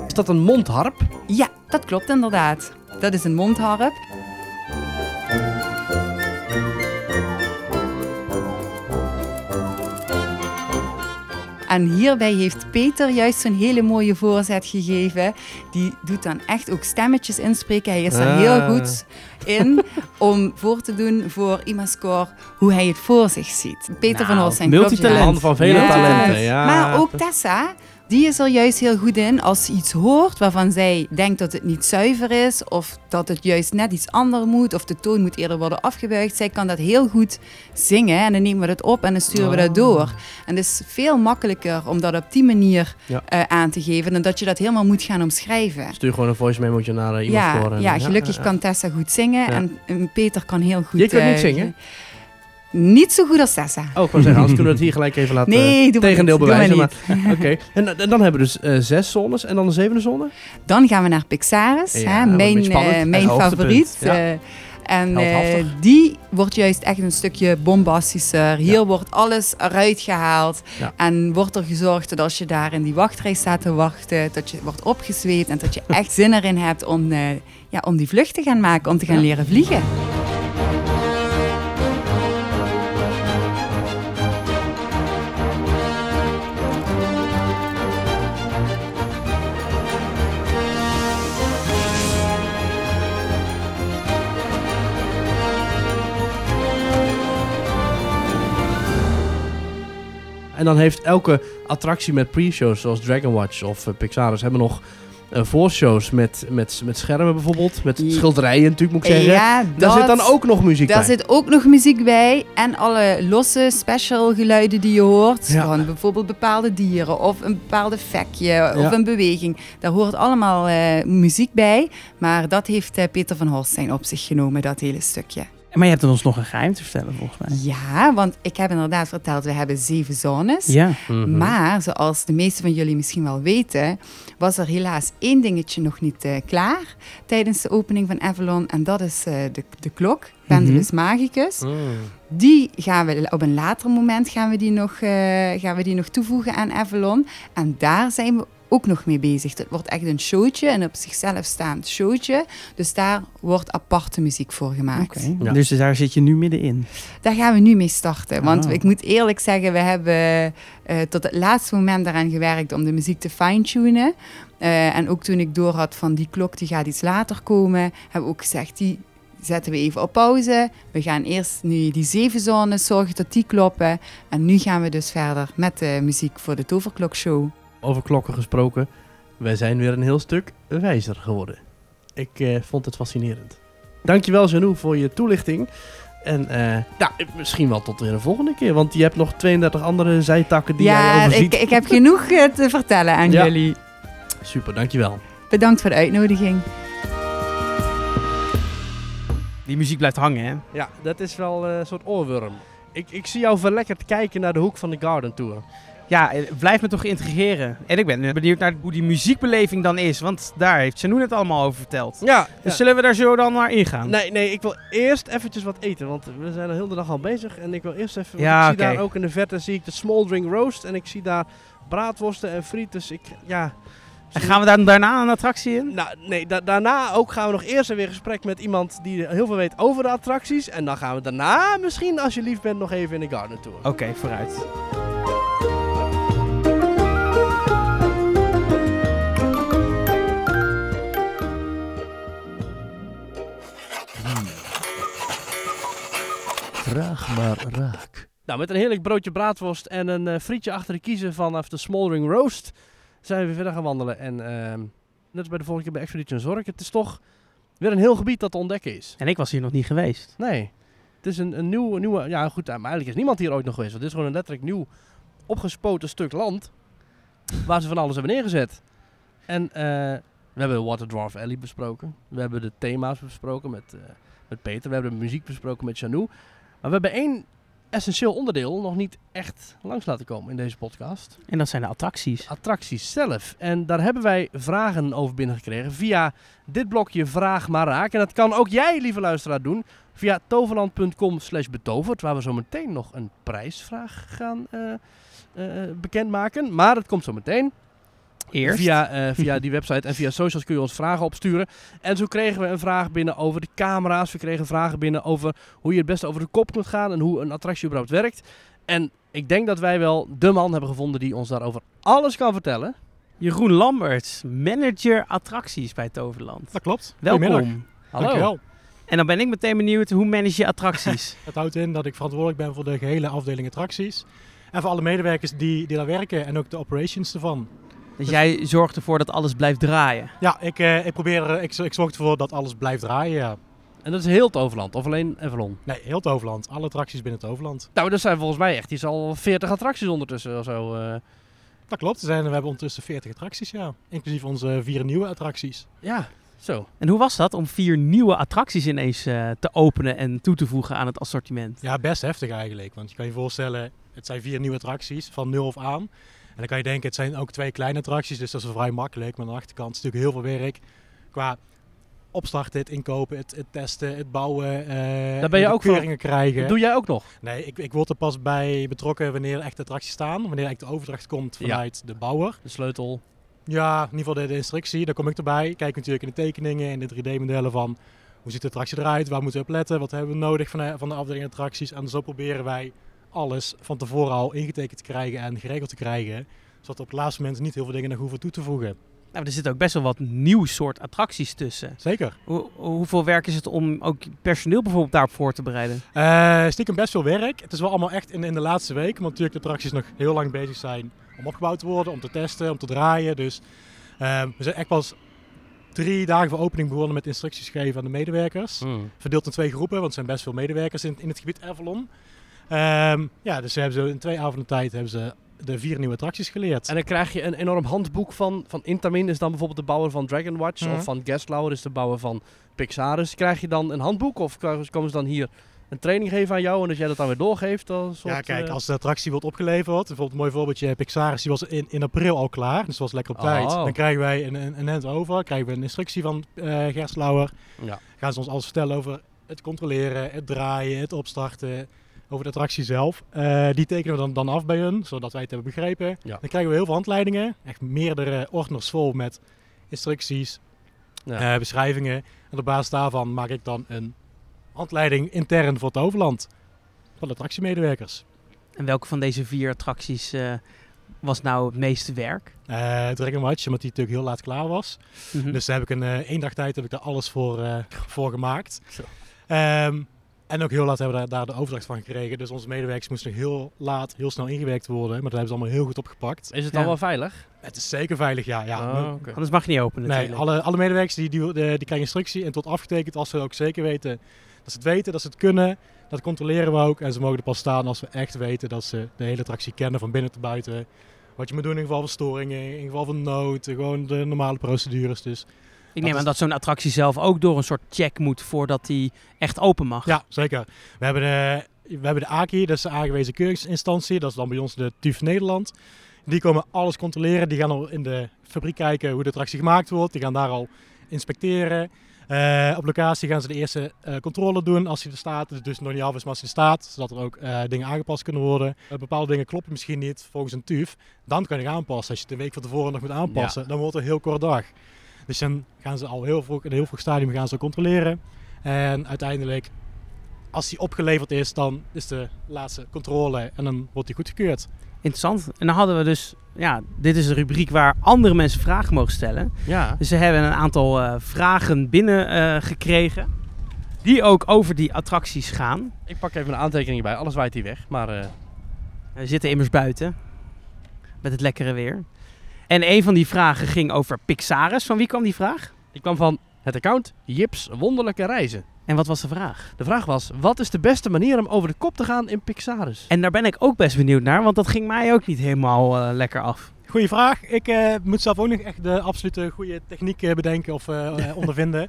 Is dat een mondharp? Ja, dat klopt inderdaad. Dat is een mondharp. En hierbij heeft Peter juist zo'n hele mooie voorzet gegeven. Die doet dan echt ook stemmetjes inspreken. Hij is er Ah. heel goed in om voor te doen voor Imascore hoe hij het voor zich ziet. Peter Nou, van multitalent. klopt, ja. Man van vele talenten. Ja. Maar ook Tessa, die is er juist heel goed in als ze iets hoort waarvan zij denkt dat het niet zuiver is of dat het juist net iets anders moet of de toon moet eerder worden afgebuigd. Zij kan dat heel goed zingen en dan nemen we dat op en dan sturen we dat Oh. door. En het is veel makkelijker om dat op die manier Ja. eh, aan te geven dan dat je dat helemaal moet gaan omschrijven. Stuur gewoon een voice memootje naar uh, iemand Ja, voor. en- ja, gelukkig ja, kan Tessa goed zingen En, en Peter kan heel goed... Je kunt niet eh, zingen? Niet zo goed als Tessa. Oh, ik zeggen, anders kunnen we het hier gelijk even laten Nee, maar tegendeel niet, bewijzen. Maar, Oké, en, en dan hebben we dus eh, zes zones en dan de zevende zone? Dan gaan we naar Pixaris, Ja, hè, mijn, eh, mijn favoriet. ja. eh, en eh, die wordt juist echt een stukje bombastischer. Hier Ja. wordt alles eruit gehaald. En wordt er gezorgd dat als je daar in die wachtrij staat te wachten, dat je wordt opgezweept en dat je echt zin erin hebt om, eh, ja, om die vlucht te gaan maken, om te gaan Ja. leren vliegen. En dan heeft elke attractie met pre-shows, zoals Dragon Watch of uh, Pixaris, hebben nog voorshows met, met, met schermen bijvoorbeeld. Met schilderijen natuurlijk, moet ik zeggen. Ja, Daar zit dan ook nog muziek Daar bij. zit ook nog muziek bij en alle losse special geluiden die je hoort. Ja. Van bijvoorbeeld bepaalde dieren of een bepaalde vekje Ja. of een beweging. Daar hoort allemaal eh, muziek bij. Maar dat heeft eh, Peter van Holstein op zich genomen, dat hele stukje. Maar je hebt ons nog een geheim te vertellen, volgens mij. Ja, want ik heb inderdaad verteld, we hebben zeven zones. Ja. Mhm. Maar zoals de meeste van jullie misschien wel weten, was er helaas één dingetje nog niet eh, klaar tijdens de opening van Avalon. En dat is eh, de, de klok, Pendulus Magicus. Mm. Die gaan we op een later moment gaan we die nog, eh, gaan we die nog toevoegen aan Avalon. En daar zijn we ook nog mee bezig. Het wordt echt een showtje, een op zichzelf staand showtje. Dus daar wordt aparte muziek voor gemaakt. Ja. Dus daar zit je nu middenin. Daar gaan we nu mee starten. Want Oh. ik moet eerlijk zeggen, we hebben eh, tot het laatste moment daaraan gewerkt om de muziek te fine-tunen. Eh, en ook toen ik doorhad van die klok die gaat iets later komen, hebben we ook gezegd, die zetten we even op pauze. We gaan eerst nu die zeven zones zorgen dat die kloppen. En nu gaan we dus verder met de muziek voor de Toverklokshow. Over klokken gesproken, wij zijn weer een heel stuk wijzer geworden. Ik eh, vond het fascinerend. Dankjewel Janou voor je toelichting. En eh, ja, misschien wel tot weer een volgende keer, want je hebt nog 32 andere zijtakken die jij ja, overziet. ik, ik heb genoeg eh, te vertellen aan Ja. jullie. Super, dankjewel. Bedankt voor de uitnodiging. Die muziek blijft hangen, hè? Ja, dat is wel een soort oorworm. Ik, ik zie jou verlekkerd kijken naar de hoek van de Garden Tour. Ja, eh, blijf me toch intrigeren. En ik ben benieuwd naar hoe die muziekbeleving dan is. Want daar heeft Janou het allemaal over verteld. Ja, Dus zullen we daar zo dan naar ingaan? Nee, nee, ik wil eerst eventjes wat eten, want we zijn de hele dag al bezig. En ik wil eerst even, Ja, ik zie daar ook in de verte zie ik de smoldering roast. En ik zie daar braadworsten en friet, dus ik, ja... En gaan we daar daarna een attractie in? Nou, nee, da- daarna ook gaan we nog eerst weer gesprek met iemand die heel veel weet over de attracties. En dan gaan we daarna misschien, als je lief bent, nog even in de Garden Tour. Oké, vooruit. Vraag maar raak. Nou, met een heerlijk broodje braadworst en een eh, frietje achter de kiezen vanaf de Smoldering Roast zijn we weer verder gaan wandelen. En ehm, net als bij de vorige keer bij Expedition Zorg, het is toch weer een heel gebied dat te ontdekken is. En ik was hier nog niet geweest. Nee, het is een, een nieuw, nieuwe, ja goed, maar eigenlijk is niemand hier ooit nog geweest. Want dit is gewoon een letterlijk nieuw opgespoten stuk land waar ze van alles hebben neergezet. En eh, We hebben Water Dwarf Alley besproken. We hebben de thema's besproken met, eh, met Peter. We hebben de muziek besproken met Janou. Maar we hebben één essentieel onderdeel nog niet echt langs laten komen in deze podcast. En dat zijn de attracties. Attracties zelf. En daar hebben wij vragen over binnengekregen via dit blokje Vraag maar Raak. En dat kan ook jij, lieve luisteraar, doen via toverland.com slash betoverd. Waar we zo meteen nog een prijsvraag gaan eh, eh, bekendmaken. Maar dat komt zo meteen. Eerst. Via, eh, via die website en via socials kun je ons vragen opsturen. En zo kregen we een vraag binnen over de camera's. We kregen vragen binnen over hoe je het beste over de kop kunt gaan en hoe een attractie überhaupt werkt. En ik denk dat wij wel de man hebben gevonden die ons daarover alles kan vertellen. Jeroen Lamberts, manager attracties bij Toverland. Dat klopt. Welkom. Hallo. Dankjewel. En dan ben ik meteen benieuwd, hoe manage je attracties? Het houdt in dat ik verantwoordelijk ben voor de gehele afdeling attracties. En voor alle medewerkers die, die daar werken en ook de operations ervan. Dus jij zorgt ervoor dat alles blijft draaien. Ja, ik, eh, ik probeer, er- ik, ik zorg ervoor dat alles blijft draaien. Ja. En dat is heel Toverland, of alleen Avalon. Nee, heel het overland. Alle attracties binnen het overland. Nou, dat zijn volgens mij echt iets al 40 attracties ondertussen of zo. eh. Dat klopt. Er zijn, we hebben ondertussen 40 attracties, ja. Inclusief onze vier nieuwe attracties. ja, zo. En hoe was dat om vier nieuwe attracties ineens eh, te openen en toe te voegen aan het assortiment? Ja, best heftig eigenlijk. Want je kan je voorstellen, het zijn vier nieuwe attracties van nul af aan. En dan kan je denken, het zijn ook twee kleine attracties, dus dat is vrij makkelijk. Maar aan de achterkant is natuurlijk heel veel werk qua opstarten, het inkopen, het, het testen, het bouwen. eh Daar ben je ook voor- krijgen. Dat doe jij ook nog? Nee, ik, ik word er pas bij betrokken wanneer echt de attracties staan. Wanneer echt de overdracht komt Ja. vanuit de bouwer. De sleutel. Ja, in ieder geval de, de instructie, daar kom ik erbij. Kijk natuurlijk in de tekeningen en de 3D-modellen van hoe ziet de attractie eruit, waar moeten we op letten, wat hebben we nodig van de, van de afdeling attracties. En zo proberen wij alles van tevoren al ingetekend te krijgen en geregeld te krijgen. Zodat we op het laatste moment niet heel veel dingen nog hoeven toe te voegen. Nou, er zitten ook best wel wat nieuw soort attracties tussen. Zeker. Hoe, hoeveel werk is het om ook personeel bijvoorbeeld daarop voor te bereiden? Eh stiekem best veel werk. Het is wel allemaal echt in, in de laatste week. Want natuurlijk de attracties nog heel lang bezig zijn om opgebouwd te worden, om te testen, om te draaien. Dus eh, we zijn echt pas drie dagen voor opening begonnen met instructies geven aan de medewerkers. Hmm. Verdeeld in twee groepen, want er zijn best veel medewerkers in, in het gebied Avalon. Ehm, ja, dus ze hebben zo in twee avonden tijd hebben ze de vier nieuwe attracties geleerd. En dan krijg je een enorm handboek van, van Intamin is dan bijvoorbeeld de bouwer van Dragon Watch. Mhm. Of van Gastlauer is de bouwer van Pixarus. Krijg je dan een handboek of komen ze dan hier een training geven aan jou en als jij dat dan weer doorgeeft? Dan een soort, ja, kijk, eh, als de attractie wordt opgeleverd, bijvoorbeeld een mooi voorbeeldje, Pixaris, die was in, in april al klaar, dus was lekker op tijd. Oh. Dan krijgen wij een, een, een hand over, krijgen we een instructie van eh Gerslauer. Ja. Gaan ze ons alles vertellen over het controleren, het draaien, het opstarten, over de attractie zelf. Eh, die tekenen we dan, dan af bij hun, zodat wij het hebben begrepen. Ja. Dan krijgen we heel veel handleidingen, echt meerdere ordners vol met instructies, Ja. eh, beschrijvingen. En op basis daarvan maak ik dan een handleiding intern voor het overland. Van de attractiemedewerkers. En welke van deze vier attracties eh, was nou het meeste werk? Eh Dragon Watch, omdat die natuurlijk heel laat klaar was. Mhm. Dus daar heb ik een één dag tijd heb ik daar alles voor, eh, voor gemaakt. Zo. En ook heel laat hebben we daar, daar de overdracht van gekregen. Dus onze medewerkers moesten heel laat, heel snel ingewerkt worden. Maar dat hebben ze allemaal heel goed opgepakt. Is het Ja. dan wel veilig? Het is zeker veilig, ja. ja. Oh, oké. Anders mag je niet openen Nee, alle, alle medewerkers die, die, die, die krijgen instructie en tot afgetekend als ze ook zeker weten dat ze het weten, dat ze het kunnen. Dat controleren we ook. En ze mogen er pas staan als we echt weten dat ze de hele attractie kennen van binnen tot buiten. Wat je moet doen in geval van storingen, in geval van nood, gewoon de normale procedures. Dus Ik neem aan dat zo'n attractie zelf ook door een soort check moet voordat die echt open mag. ja, zeker. We hebben de, we hebben de AKI, dat is de aangewezen keuringsinstantie. Dat is dan bij ons de TUF Nederland. Die komen alles controleren. Die gaan al in de fabriek kijken hoe de attractie gemaakt wordt. Die gaan daar al inspecteren. Eh, op locatie gaan ze de eerste eh, controle doen als hij er staat. Dus nog niet af is, maar als hij er staat. Zodat er ook eh, dingen aangepast kunnen worden. Bepaalde dingen kloppen misschien niet volgens een TUF. Dan kan je aanpassen. Als je het de week van tevoren nog moet aanpassen, dan wordt het een heel kort dag. Dus dan gaan ze al heel vroeg, in een heel vroeg stadium gaan ze controleren. En uiteindelijk, als die opgeleverd is, dan is de laatste controle en dan wordt die goedgekeurd. Interessant. En dan hadden we dus, ja, dit is een rubriek waar andere mensen vragen mogen stellen. Ja. Dus ze hebben een aantal eh, vragen binnen eh, gekregen. Die ook over die attracties gaan. Ik pak even een aantekening bij. Alles waait hier weg. Maar eh, We zitten immers buiten. Met het lekkere weer. En een van die vragen ging over Pixaris. Van wie kwam die vraag? ik kwam van het account Jips Wonderlijke Reizen. En wat was de vraag? De vraag was, wat is de beste manier om over de kop te gaan in Pixarus? En daar ben ik ook best benieuwd naar, want dat ging mij ook niet helemaal eh, lekker af. Goeie vraag. Ik eh, moet zelf ook nog echt de absolute goede techniek eh, bedenken of ondervinden.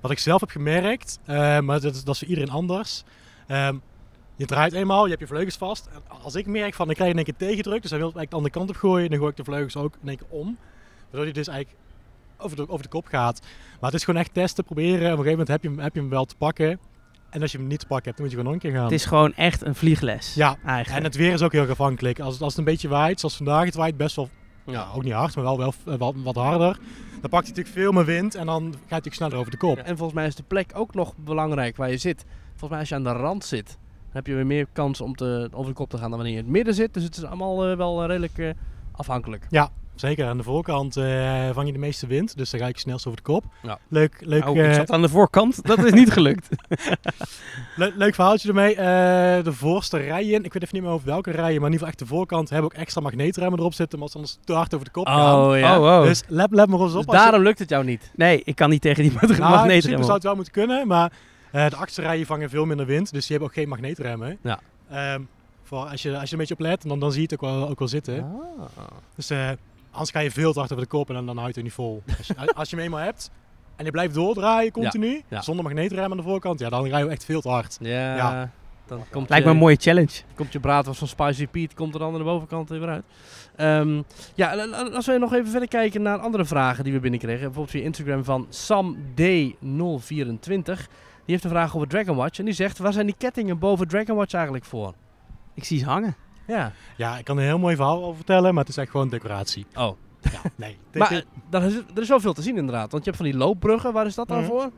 Wat ik zelf heb gemerkt, eh, maar dat is, dat is voor iedereen anders. Ehm, je draait eenmaal, je hebt je vleugels vast. En als ik merk van, ik krijg in één keer tegendruk, dus hij wil het eigenlijk de andere kant op gooien, dan gooi ik de vleugels ook in één keer om. Waardoor hij dus eigenlijk over de, over de kop gaat. Maar het is gewoon echt testen, proberen. Op een gegeven moment heb je hem, heb je hem wel te pakken. En als je hem niet te pakken hebt, dan moet je gewoon nog een keer gaan. Het is gewoon echt een vliegles. Ja, eigenlijk. en het weer is ook heel erg afhankelijk. Als het, als het een beetje waait, zoals vandaag, het waait best wel, ja, ook niet hard, maar wel, wel, wel wat harder. Dan pakt hij natuurlijk veel meer wind en dan gaat hij natuurlijk sneller over de kop. En volgens mij is de plek ook nog belangrijk waar je zit. Volgens mij als je aan de rand zit, dan heb je weer meer kans om te, over de kop te gaan dan wanneer je in het midden zit. Dus het is allemaal eh, wel eh, redelijk eh, afhankelijk. Zeker, aan de voorkant eh, vang je de meeste wind, dus dan ga ik snelst over de kop. Ja. Leuk, leuk, Nou, ik zat aan de voorkant. Dat is niet gelukt. le- leuk verhaaltje ermee. Eh, de voorste rijen, ik weet even niet meer over welke rijen, maar in ieder geval echt de voorkant hebben ook extra magneetremmen erop zitten, maar als anders te hard over de kop gaan. ja. Oh, oh. Dus let, let maar eens op. Dus je- daarom lukt het jou niet. Nee, ik kan niet tegen die Nou, in magneetremmen. zou het wel moeten kunnen, maar eh, de achterrijen vangen veel minder wind, dus die hebben ook geen magneetremmen. Ja. Ehm, voor als, je, als je een beetje op let, dan, dan zie je het ook wel, ook wel zitten. Ah. Dus eh, anders ga je veel te hard over de kop en dan, dan houdt het niet vol. Als je, als je hem eenmaal hebt en je blijft doordraaien continu, ja. zonder magneetrem aan de voorkant, ja, dan rij je echt veel te hard. Ja, Ja. dan komt Lijkt me je, een mooie challenge. komt je braadworst van Spicy Pete komt er dan aan de bovenkant weer uit. Ehm, ja, als we nog even verder kijken naar andere vragen die we binnenkregen. Bijvoorbeeld via Instagram van SamD024. Die heeft een vraag over Dragon Watch. En die zegt, waar zijn die kettingen boven Dragon Watch eigenlijk voor? Ik zie ze hangen. Ja. Ja, ik kan er een heel mooi verhaal over vertellen, maar het is echt gewoon decoratie. Oh. Ja, nee. Maar eh, daar is, er is wel veel te zien inderdaad. Want je hebt van die loopbruggen. Waar is dat dan Mhm. voor?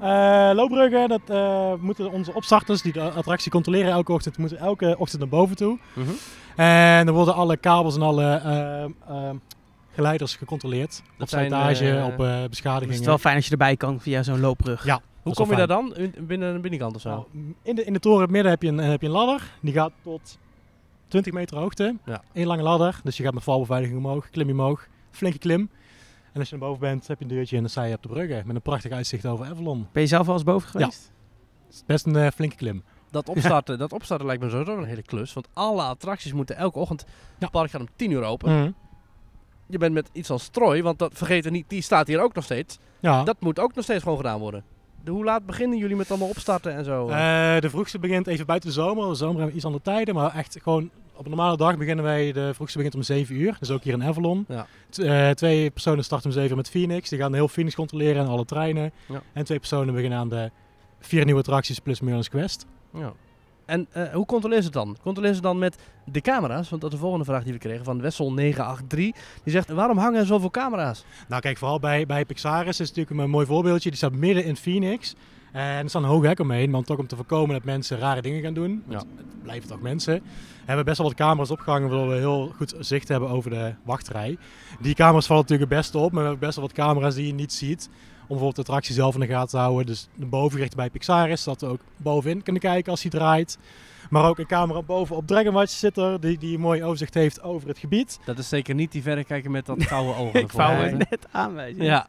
Eh, loopbruggen, dat eh, moeten onze opstarters die de attractie controleren elke ochtend, moeten elke ochtend naar boven toe. Mhm. En dan worden alle kabels en alle geleiders gecontroleerd. op slijtage, op eh, is beschadigingen. het wel fijn als je erbij kan via zo'n loopbrug. Ja. Hoe kom je daar dan? In- Binnen een binnenkant of zo? Nou, in, de, in de toren in het midden heb je, een, heb je een ladder. Die gaat tot 20 meter hoogte. Ja. Eén lange ladder. Dus je gaat met valbeveiliging omhoog, klim je omhoog. Flinke klim. En als je naar boven bent, heb je een deurtje en dan sta je op de bruggen. Met een prachtig uitzicht over Avalon. Ben je zelf wel eens boven geweest? Het is best een eh, flinke klim. Dat opstarten, dat opstarten lijkt me sowieso een hele klus. Want alle attracties moeten elke ochtend... Het park gaat om 10 uur open. Mhm. Je bent met iets als Troy, want dat vergeet er niet, die staat hier ook nog steeds. Ja. Dat moet ook nog steeds gewoon gedaan worden. De, hoe laat beginnen jullie met allemaal opstarten en zo? Eh, de vroegste begint even buiten de zomer. De zomer hebben we iets andere tijden. Maar echt gewoon op een normale dag beginnen wij. De vroegste begint om 7 uur. Dus ook hier in Avalon. Ja. Eh, twee personen starten om 7 uur met Phoenix. Die gaan heel Phoenix controleren en alle treinen. Ja. En twee personen beginnen aan de vier nieuwe attracties plus Merlin's Quest. Ja. En eh, hoe controleren ze het dan? Controleren ze dan met de camera's? Want dat is de volgende vraag die we kregen van Wessel983. Die zegt, waarom hangen er zoveel camera's? Nou kijk, vooral bij, bij Pixaris is het natuurlijk een mooi voorbeeldje. Die staat midden in Phoenix. En er staat een hoge hek omheen, want toch om te voorkomen dat mensen rare dingen gaan doen. Want Het blijven toch mensen. We hebben best wel wat camera's opgehangen, waardoor we heel goed zicht hebben over de wachtrij. Die camera's vallen natuurlijk het beste op, maar we hebben best wel wat camera's die je niet ziet. Om bijvoorbeeld de attractie zelf in de gaten te houden. Dus de bovengericht bij Pixaris, zodat we ook bovenin kunnen kijken als hij draait. Maar ook een camera boven op Dragon Watch zit er, die, die een mooi overzicht heeft over het gebied. Dat is zeker niet die verrekijker met dat gouden ogen. Ik vouw het net aanwijzen. Ja,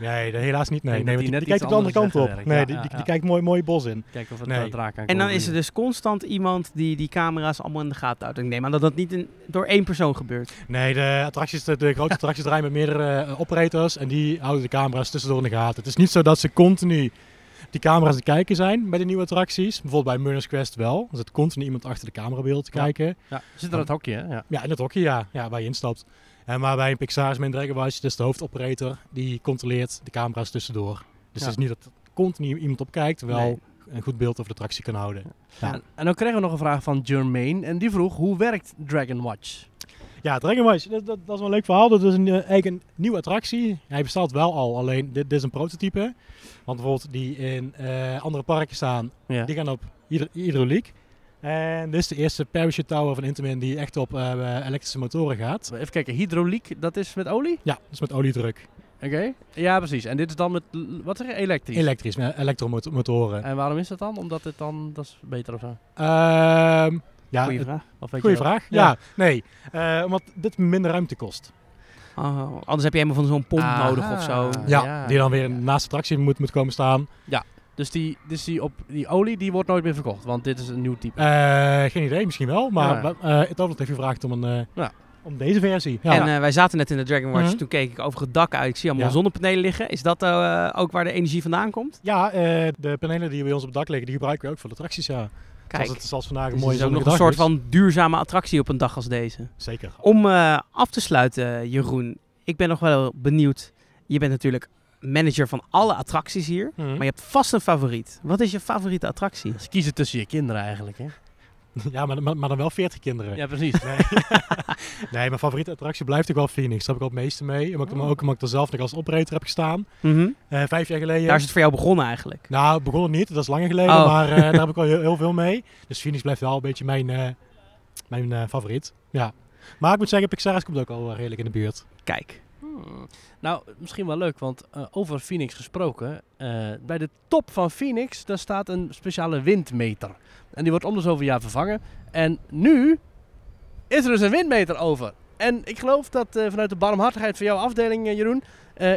Nee, helaas niet. Nee, die die, net die kijkt de andere kant op. Nee, Ja, die, die, kijkt mooi, mooi bos in. kijk of het Nee. nee. draak aan En dan is er dus constant iemand die die camera's allemaal in de gaten houdt. Ik neem aan dat dat niet in- door één persoon gebeurt. Nee, de, attracties, de, de grote attracties draaien met meerdere eh, operators en die houden de camera's tussendoor in de gaten. Het is niet zo dat ze continu die camera's het kijken zijn bij de nieuwe attracties. Bijvoorbeeld bij Merlin's Quest wel. Er zit continu iemand achter de camerabeeld te Ja. kijken. Ja, zit er het hokje, hè? Ja. Ja, in het hokje, ja. ja waar je instapt. En maar bij een Pixar is mijn Dragon Watch, dus de hoofdoperator, die controleert de camera's tussendoor. Dus Ja. het is niet dat er continu iemand op kijkt, terwijl Nee. een goed beeld over de attractie kan houden. Ja. En, en dan kregen we nog een vraag van Jermaine. En die vroeg, hoe werkt Dragon Watch? Ja, Dragon Watch, dat, dat, dat is wel een leuk verhaal. Dat is een, eh, eigenlijk een nieuwe attractie. Hij bestaat wel al, alleen dit, dit is een prototype. Want bijvoorbeeld die in eh, andere parken staan, Ja. die gaan op hydro- hydrauliek. En dit is de eerste parachute tower van Intamin die echt op eh, elektrische motoren gaat. Even kijken, hydrauliek, dat is met olie? Ja, dus met oliedruk. Oké. Ja, precies. En dit is dan met, wat zeg je, elektrisch? Elektrisch, met elektromotoren. en waarom is dat dan? Omdat het dan, dat is beter of zo? Ehm ja, Goeie vraag. Of goeie vraag. Ja. Ja, nee. Eh, omdat dit minder ruimte kost. Oh, anders heb je helemaal van zo'n pomp Aha. nodig of zo. Ja, ja, die dan ja, weer ja. naast de attractie moet, moet komen staan. Dus, die, dus die, op, die olie, die wordt nooit meer verkocht, want dit is een nieuw type. Eh, geen idee, misschien wel. Maar Ja. uh, het heeft gevraagd om een, eh, Ja. om deze versie. Ja. En eh, wij zaten net in de Dragon Watch, Mhm. toen keek ik over het dak uit. Ik zie allemaal Ja. zonnepanelen liggen. Is dat eh, ook waar de energie vandaan komt? ja, eh, de panelen die bij ons op het dak liggen, die gebruiken we ook voor de attracties. Ja. Kijk, Zoals het zoals vandaag een dus mooie het is ook nog een soort is. van duurzame attractie op een dag als deze. Zeker. Om eh, af te sluiten, Jeroen. Ik ben nog wel benieuwd. Je bent natuurlijk manager van alle attracties hier. Mhm. Maar je hebt vast een favoriet. Wat is je favoriete attractie? Ze kiezen tussen je kinderen eigenlijk, hè? Ja, maar, maar, maar dan wel 40 kinderen. Ja, precies. Nee. nee, mijn favoriete attractie blijft ook wel Phoenix. Daar heb ik al het meeste mee. Omdat ik, er- ook omdat ik er zelf nog als operator heb gestaan. Eh, vijf jaar geleden. Daar is het voor jou begonnen eigenlijk. Nou, begon het niet. Dat is langer geleden. Oh. Maar eh, daar heb ik al heel, heel veel mee. Dus Phoenix blijft wel een beetje mijn, eh, mijn eh, favoriet. Ja. Maar ik moet zeggen, Pixaris komt ook al redelijk in de buurt. Kijk. Hmm. Nou, misschien wel leuk, want eh, over Phoenix gesproken. eh, bij de top van Phoenix, daar staat een speciale windmeter. En die wordt om de zoveel jaar vervangen. En nu is er dus een windmeter over. En ik geloof dat eh, vanuit de barmhartigheid van jouw afdeling, Jeroen,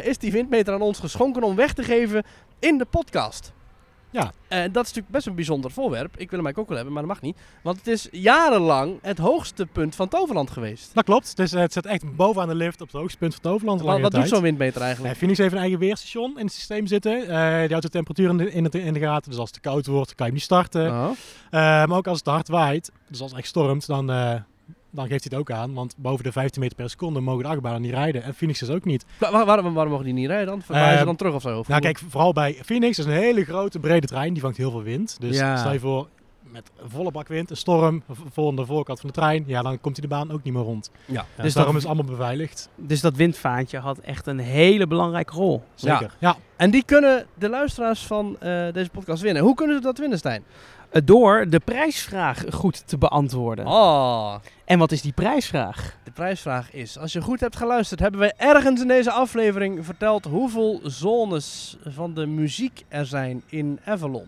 is die windmeter aan ons geschonken om weg te geven in de podcast. Ja. En dat is natuurlijk best een bijzonder voorwerp. Ik wil hem eigenlijk ook wel hebben, maar dat mag niet. Want het is jarenlang het hoogste punt van Toverland geweest. Dat klopt. Dus eh, het zit echt bovenaan de lift op het hoogste punt van Toverland. Wat, wat doet zo'n windmeter eigenlijk? Nee, Phoenix heeft een eigen weerstation in het systeem zitten. Eh, die houdt de temperatuur in de, in, het- in de gaten. Dus als het te koud wordt, kan je hem niet starten. Oh. Eh, maar ook als het hard waait, dus als het echt stormt, dan, eh, dan geeft hij het ook aan. Want boven de 15 meter per seconde mogen de achtbanen niet rijden. En Phoenix is ook niet. Wa- wa- waarom, waarom mogen die niet rijden dan? Verwaaien ze Eh, dan terug of zo? Of Nou kijk, vooral bij Phoenix is een hele grote, brede trein. Die vangt heel veel wind. Dus Ja. stel je voor, met volle bak wind, een storm, v- vol aan de voorkant van de trein. Ja, dan komt hij de baan ook niet meer rond. Ja, ja. Dus Dus daarom dat- is allemaal beveiligd. Dus dat windvaantje had echt een hele belangrijke rol. Zeker. Ja. En die kunnen de luisteraars van eh, deze podcast winnen. Hoe kunnen ze dat winnen, Stijn? Eh, Door de prijsvraag goed te beantwoorden. Oh, En wat is die prijsvraag? de prijsvraag is, als je goed hebt geluisterd, hebben wij ergens in deze aflevering verteld hoeveel zones van de muziek er zijn in Avalon.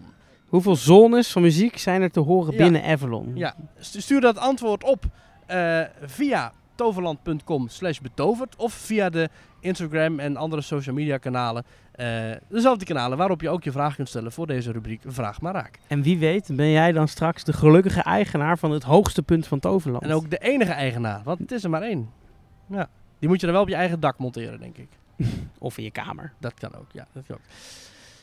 Hoeveel zones van muziek zijn er te horen Ja. binnen Avalon? Ja, stu- stuur dat antwoord op eh, via toverland.com slash betoverd of via de Instagram en andere social media kanalen. eh, dezelfde kanalen waarop je ook je vraag kunt stellen voor deze rubriek Vraag maar Raak. En wie weet ben jij dan straks de gelukkige eigenaar van het hoogste punt van Toverland. En ook de enige eigenaar, want het is er maar één. Ja. Die moet je dan wel op je eigen dak monteren, denk ik. Of in je kamer. Dat kan ook, ja. Dat kan ook.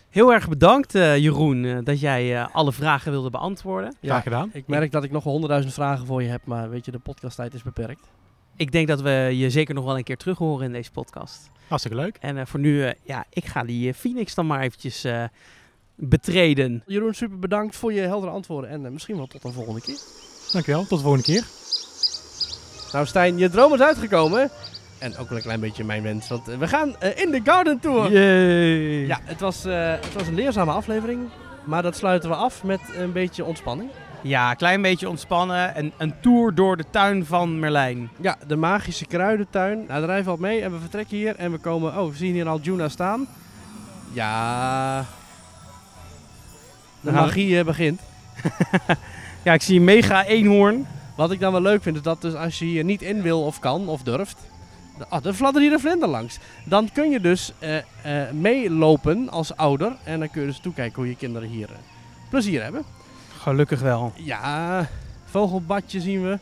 Heel erg bedankt eh, Jeroen eh, dat jij eh, alle vragen wilde beantwoorden. Ja, Graag gedaan. ik merk dat ik nog honderdduizend vragen voor je heb, maar weet je, de podcasttijd is beperkt. Ik denk dat we je zeker nog wel een keer terug horen in deze podcast. Hartstikke leuk. En eh, voor nu, eh, ja, ik ga die eh, Phoenix dan maar eventjes eh, betreden. Jeroen, super bedankt voor je heldere antwoorden en misschien wel tot een volgende keer. Dankjewel. Tot de volgende keer. Nou Stijn, je droom is uitgekomen. En ook wel een klein beetje mijn wens, want we gaan in de Garden Tour. Yay! Ja, het was, eh, het was een leerzame aflevering, maar dat sluiten we af met een beetje ontspanning. Ja, een klein beetje ontspannen. En een tour door de tuin van Merlijn. Ja, de magische kruidentuin. Nou, de rij valt mee en we vertrekken hier en we komen... Oh, we zien hier al Juna staan. Ja... De Nou. magie eh, begint. Ja, ik zie een mega eenhoorn. Wat ik dan wel leuk vind, is dat dus als je hier niet in wil of kan of durft... Ah, er fladdert hier een vlinder langs. Dan kun je dus eh, eh, meelopen als ouder. En dan kun je dus toekijken hoe je kinderen hier plezier hebben. Gelukkig wel. Ja, vogelbadje zien we.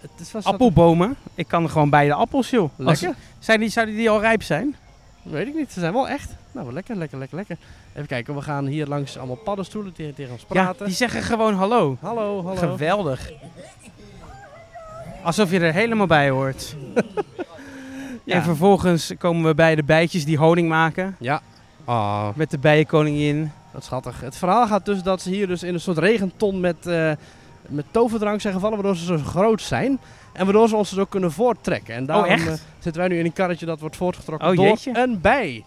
Het is vast Appelbomen. Ik kan gewoon bij de appels, joh. Lekker. Als- zijn die, zouden die al rijp zijn? Weet ik niet, ze zijn wel echt. Nou, lekker, lekker, lekker, lekker. Even kijken, we gaan hier langs allemaal paddenstoelen tegen, tegen ons Ja, praten. die zeggen gewoon hallo. Hallo, hallo. Geweldig. Alsof je er helemaal bij hoort. Ja. En vervolgens komen we bij de bijtjes die honing maken. Ja. Ah, Met de bijenkoningin. Dat is schattig. Het verhaal gaat dus dat ze hier dus in een soort regenton met, eh, met toverdrank zijn gevallen, waardoor ze zo groot zijn. En waardoor ze ons dus ook kunnen voorttrekken. En daarom echt? eh, zitten wij nu in een karretje dat wordt voortgetrokken Oh, door een bij.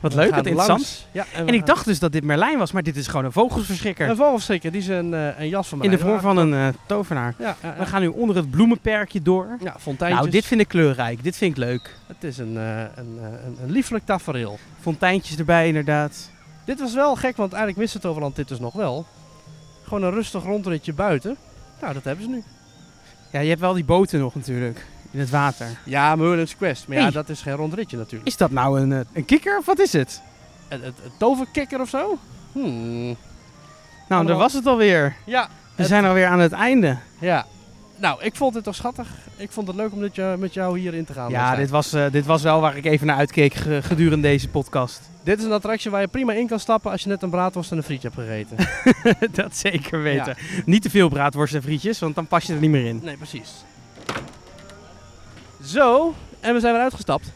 Wat leuk, wat interessant. Ja, En ik dacht dus dat dit Merlijn was, maar dit is gewoon een vogelverschrikker. Een vogelschrikker, die is een, eh, een jas van In de mij. vorm van een eh, tovenaar. Ja. We gaan nu onder het bloemenperkje door. ja, fonteintjes. Nou, dit vind ik kleurrijk. Dit vind ik leuk. Het is een, een, een, een lieflijk tafereel. Fonteintjes erbij, inderdaad. Dit was wel gek, want eigenlijk wist het Overland dit dus nog wel. Gewoon een rustig rondritje buiten. Nou, dat hebben ze nu. Ja, je hebt wel die boten nog natuurlijk. In het water. Ja, Merlin's Quest. Maar ja, dat is geen rondritje natuurlijk. Is dat nou een, eh, een kikker of wat is het? Het toverkikker of zo? Hmm. Nou, daar was het alweer. Ja, We het- zijn alweer aan het einde. ja. Nou, ik vond het toch schattig. Ik vond het leuk om met jou, met jou hierin te gaan. Ja, dit was, eh, dit was wel waar ik even naar uitkeek ge- gedurende deze podcast. Dit is een attractie waar je prima in kan stappen als je net een braadworst en een frietje hebt gegeten. dat zeker weten. Niet te veel braadworst en frietjes, want dan pas je er niet meer in. nee, precies. Zo, en we zijn weer uitgestapt.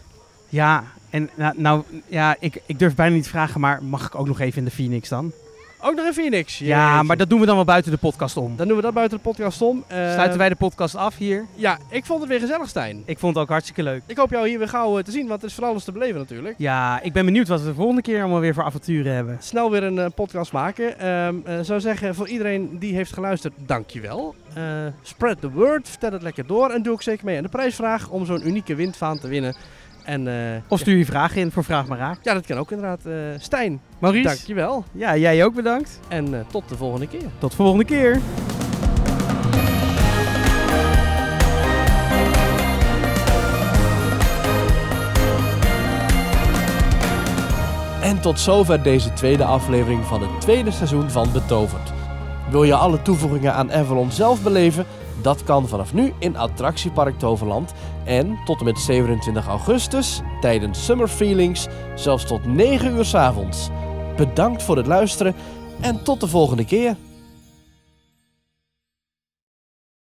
Ja, en nou, nou ja, ik, ik durf bijna niet te vragen, maar mag ik ook nog even in de Phoenix dan? Ook nog in Phoenix. Ja, maar dat doen we dan wel buiten de podcast om. Dan doen we dat buiten de podcast om. Eh, Sluiten wij de podcast af hier. Ja, ik vond het weer gezellig, Stijn. Ik vond het ook hartstikke leuk. Ik hoop jou hier weer gauw eh, te zien, want het is voor alles te beleven natuurlijk. Ja, ik ben benieuwd wat we de volgende keer allemaal weer voor avonturen hebben. Snel weer een eh, podcast maken. Eh, zou zeggen, voor iedereen die heeft geluisterd, dankjewel. Eh spread the word, vertel het lekker door en doe ook zeker mee aan de prijsvraag om zo'n unieke windvaan te winnen. En, eh, Of stuur je vragen in voor Vraag maar Raak. ja, dat kan ook inderdaad. Eh Stijn, Maurice, dankjewel. ja, jij ook bedankt. En eh, tot de volgende keer. Tot de volgende keer. En tot zover deze tweede aflevering van het tweede seizoen van Betoverd. Wil je alle toevoegingen aan Avalon zelf beleven? Dat kan vanaf nu in Attractiepark Toverland. En tot en met 27 augustus, tijdens Summer Feelings, zelfs tot 9 uur 's avonds. Bedankt voor het luisteren en tot de volgende keer.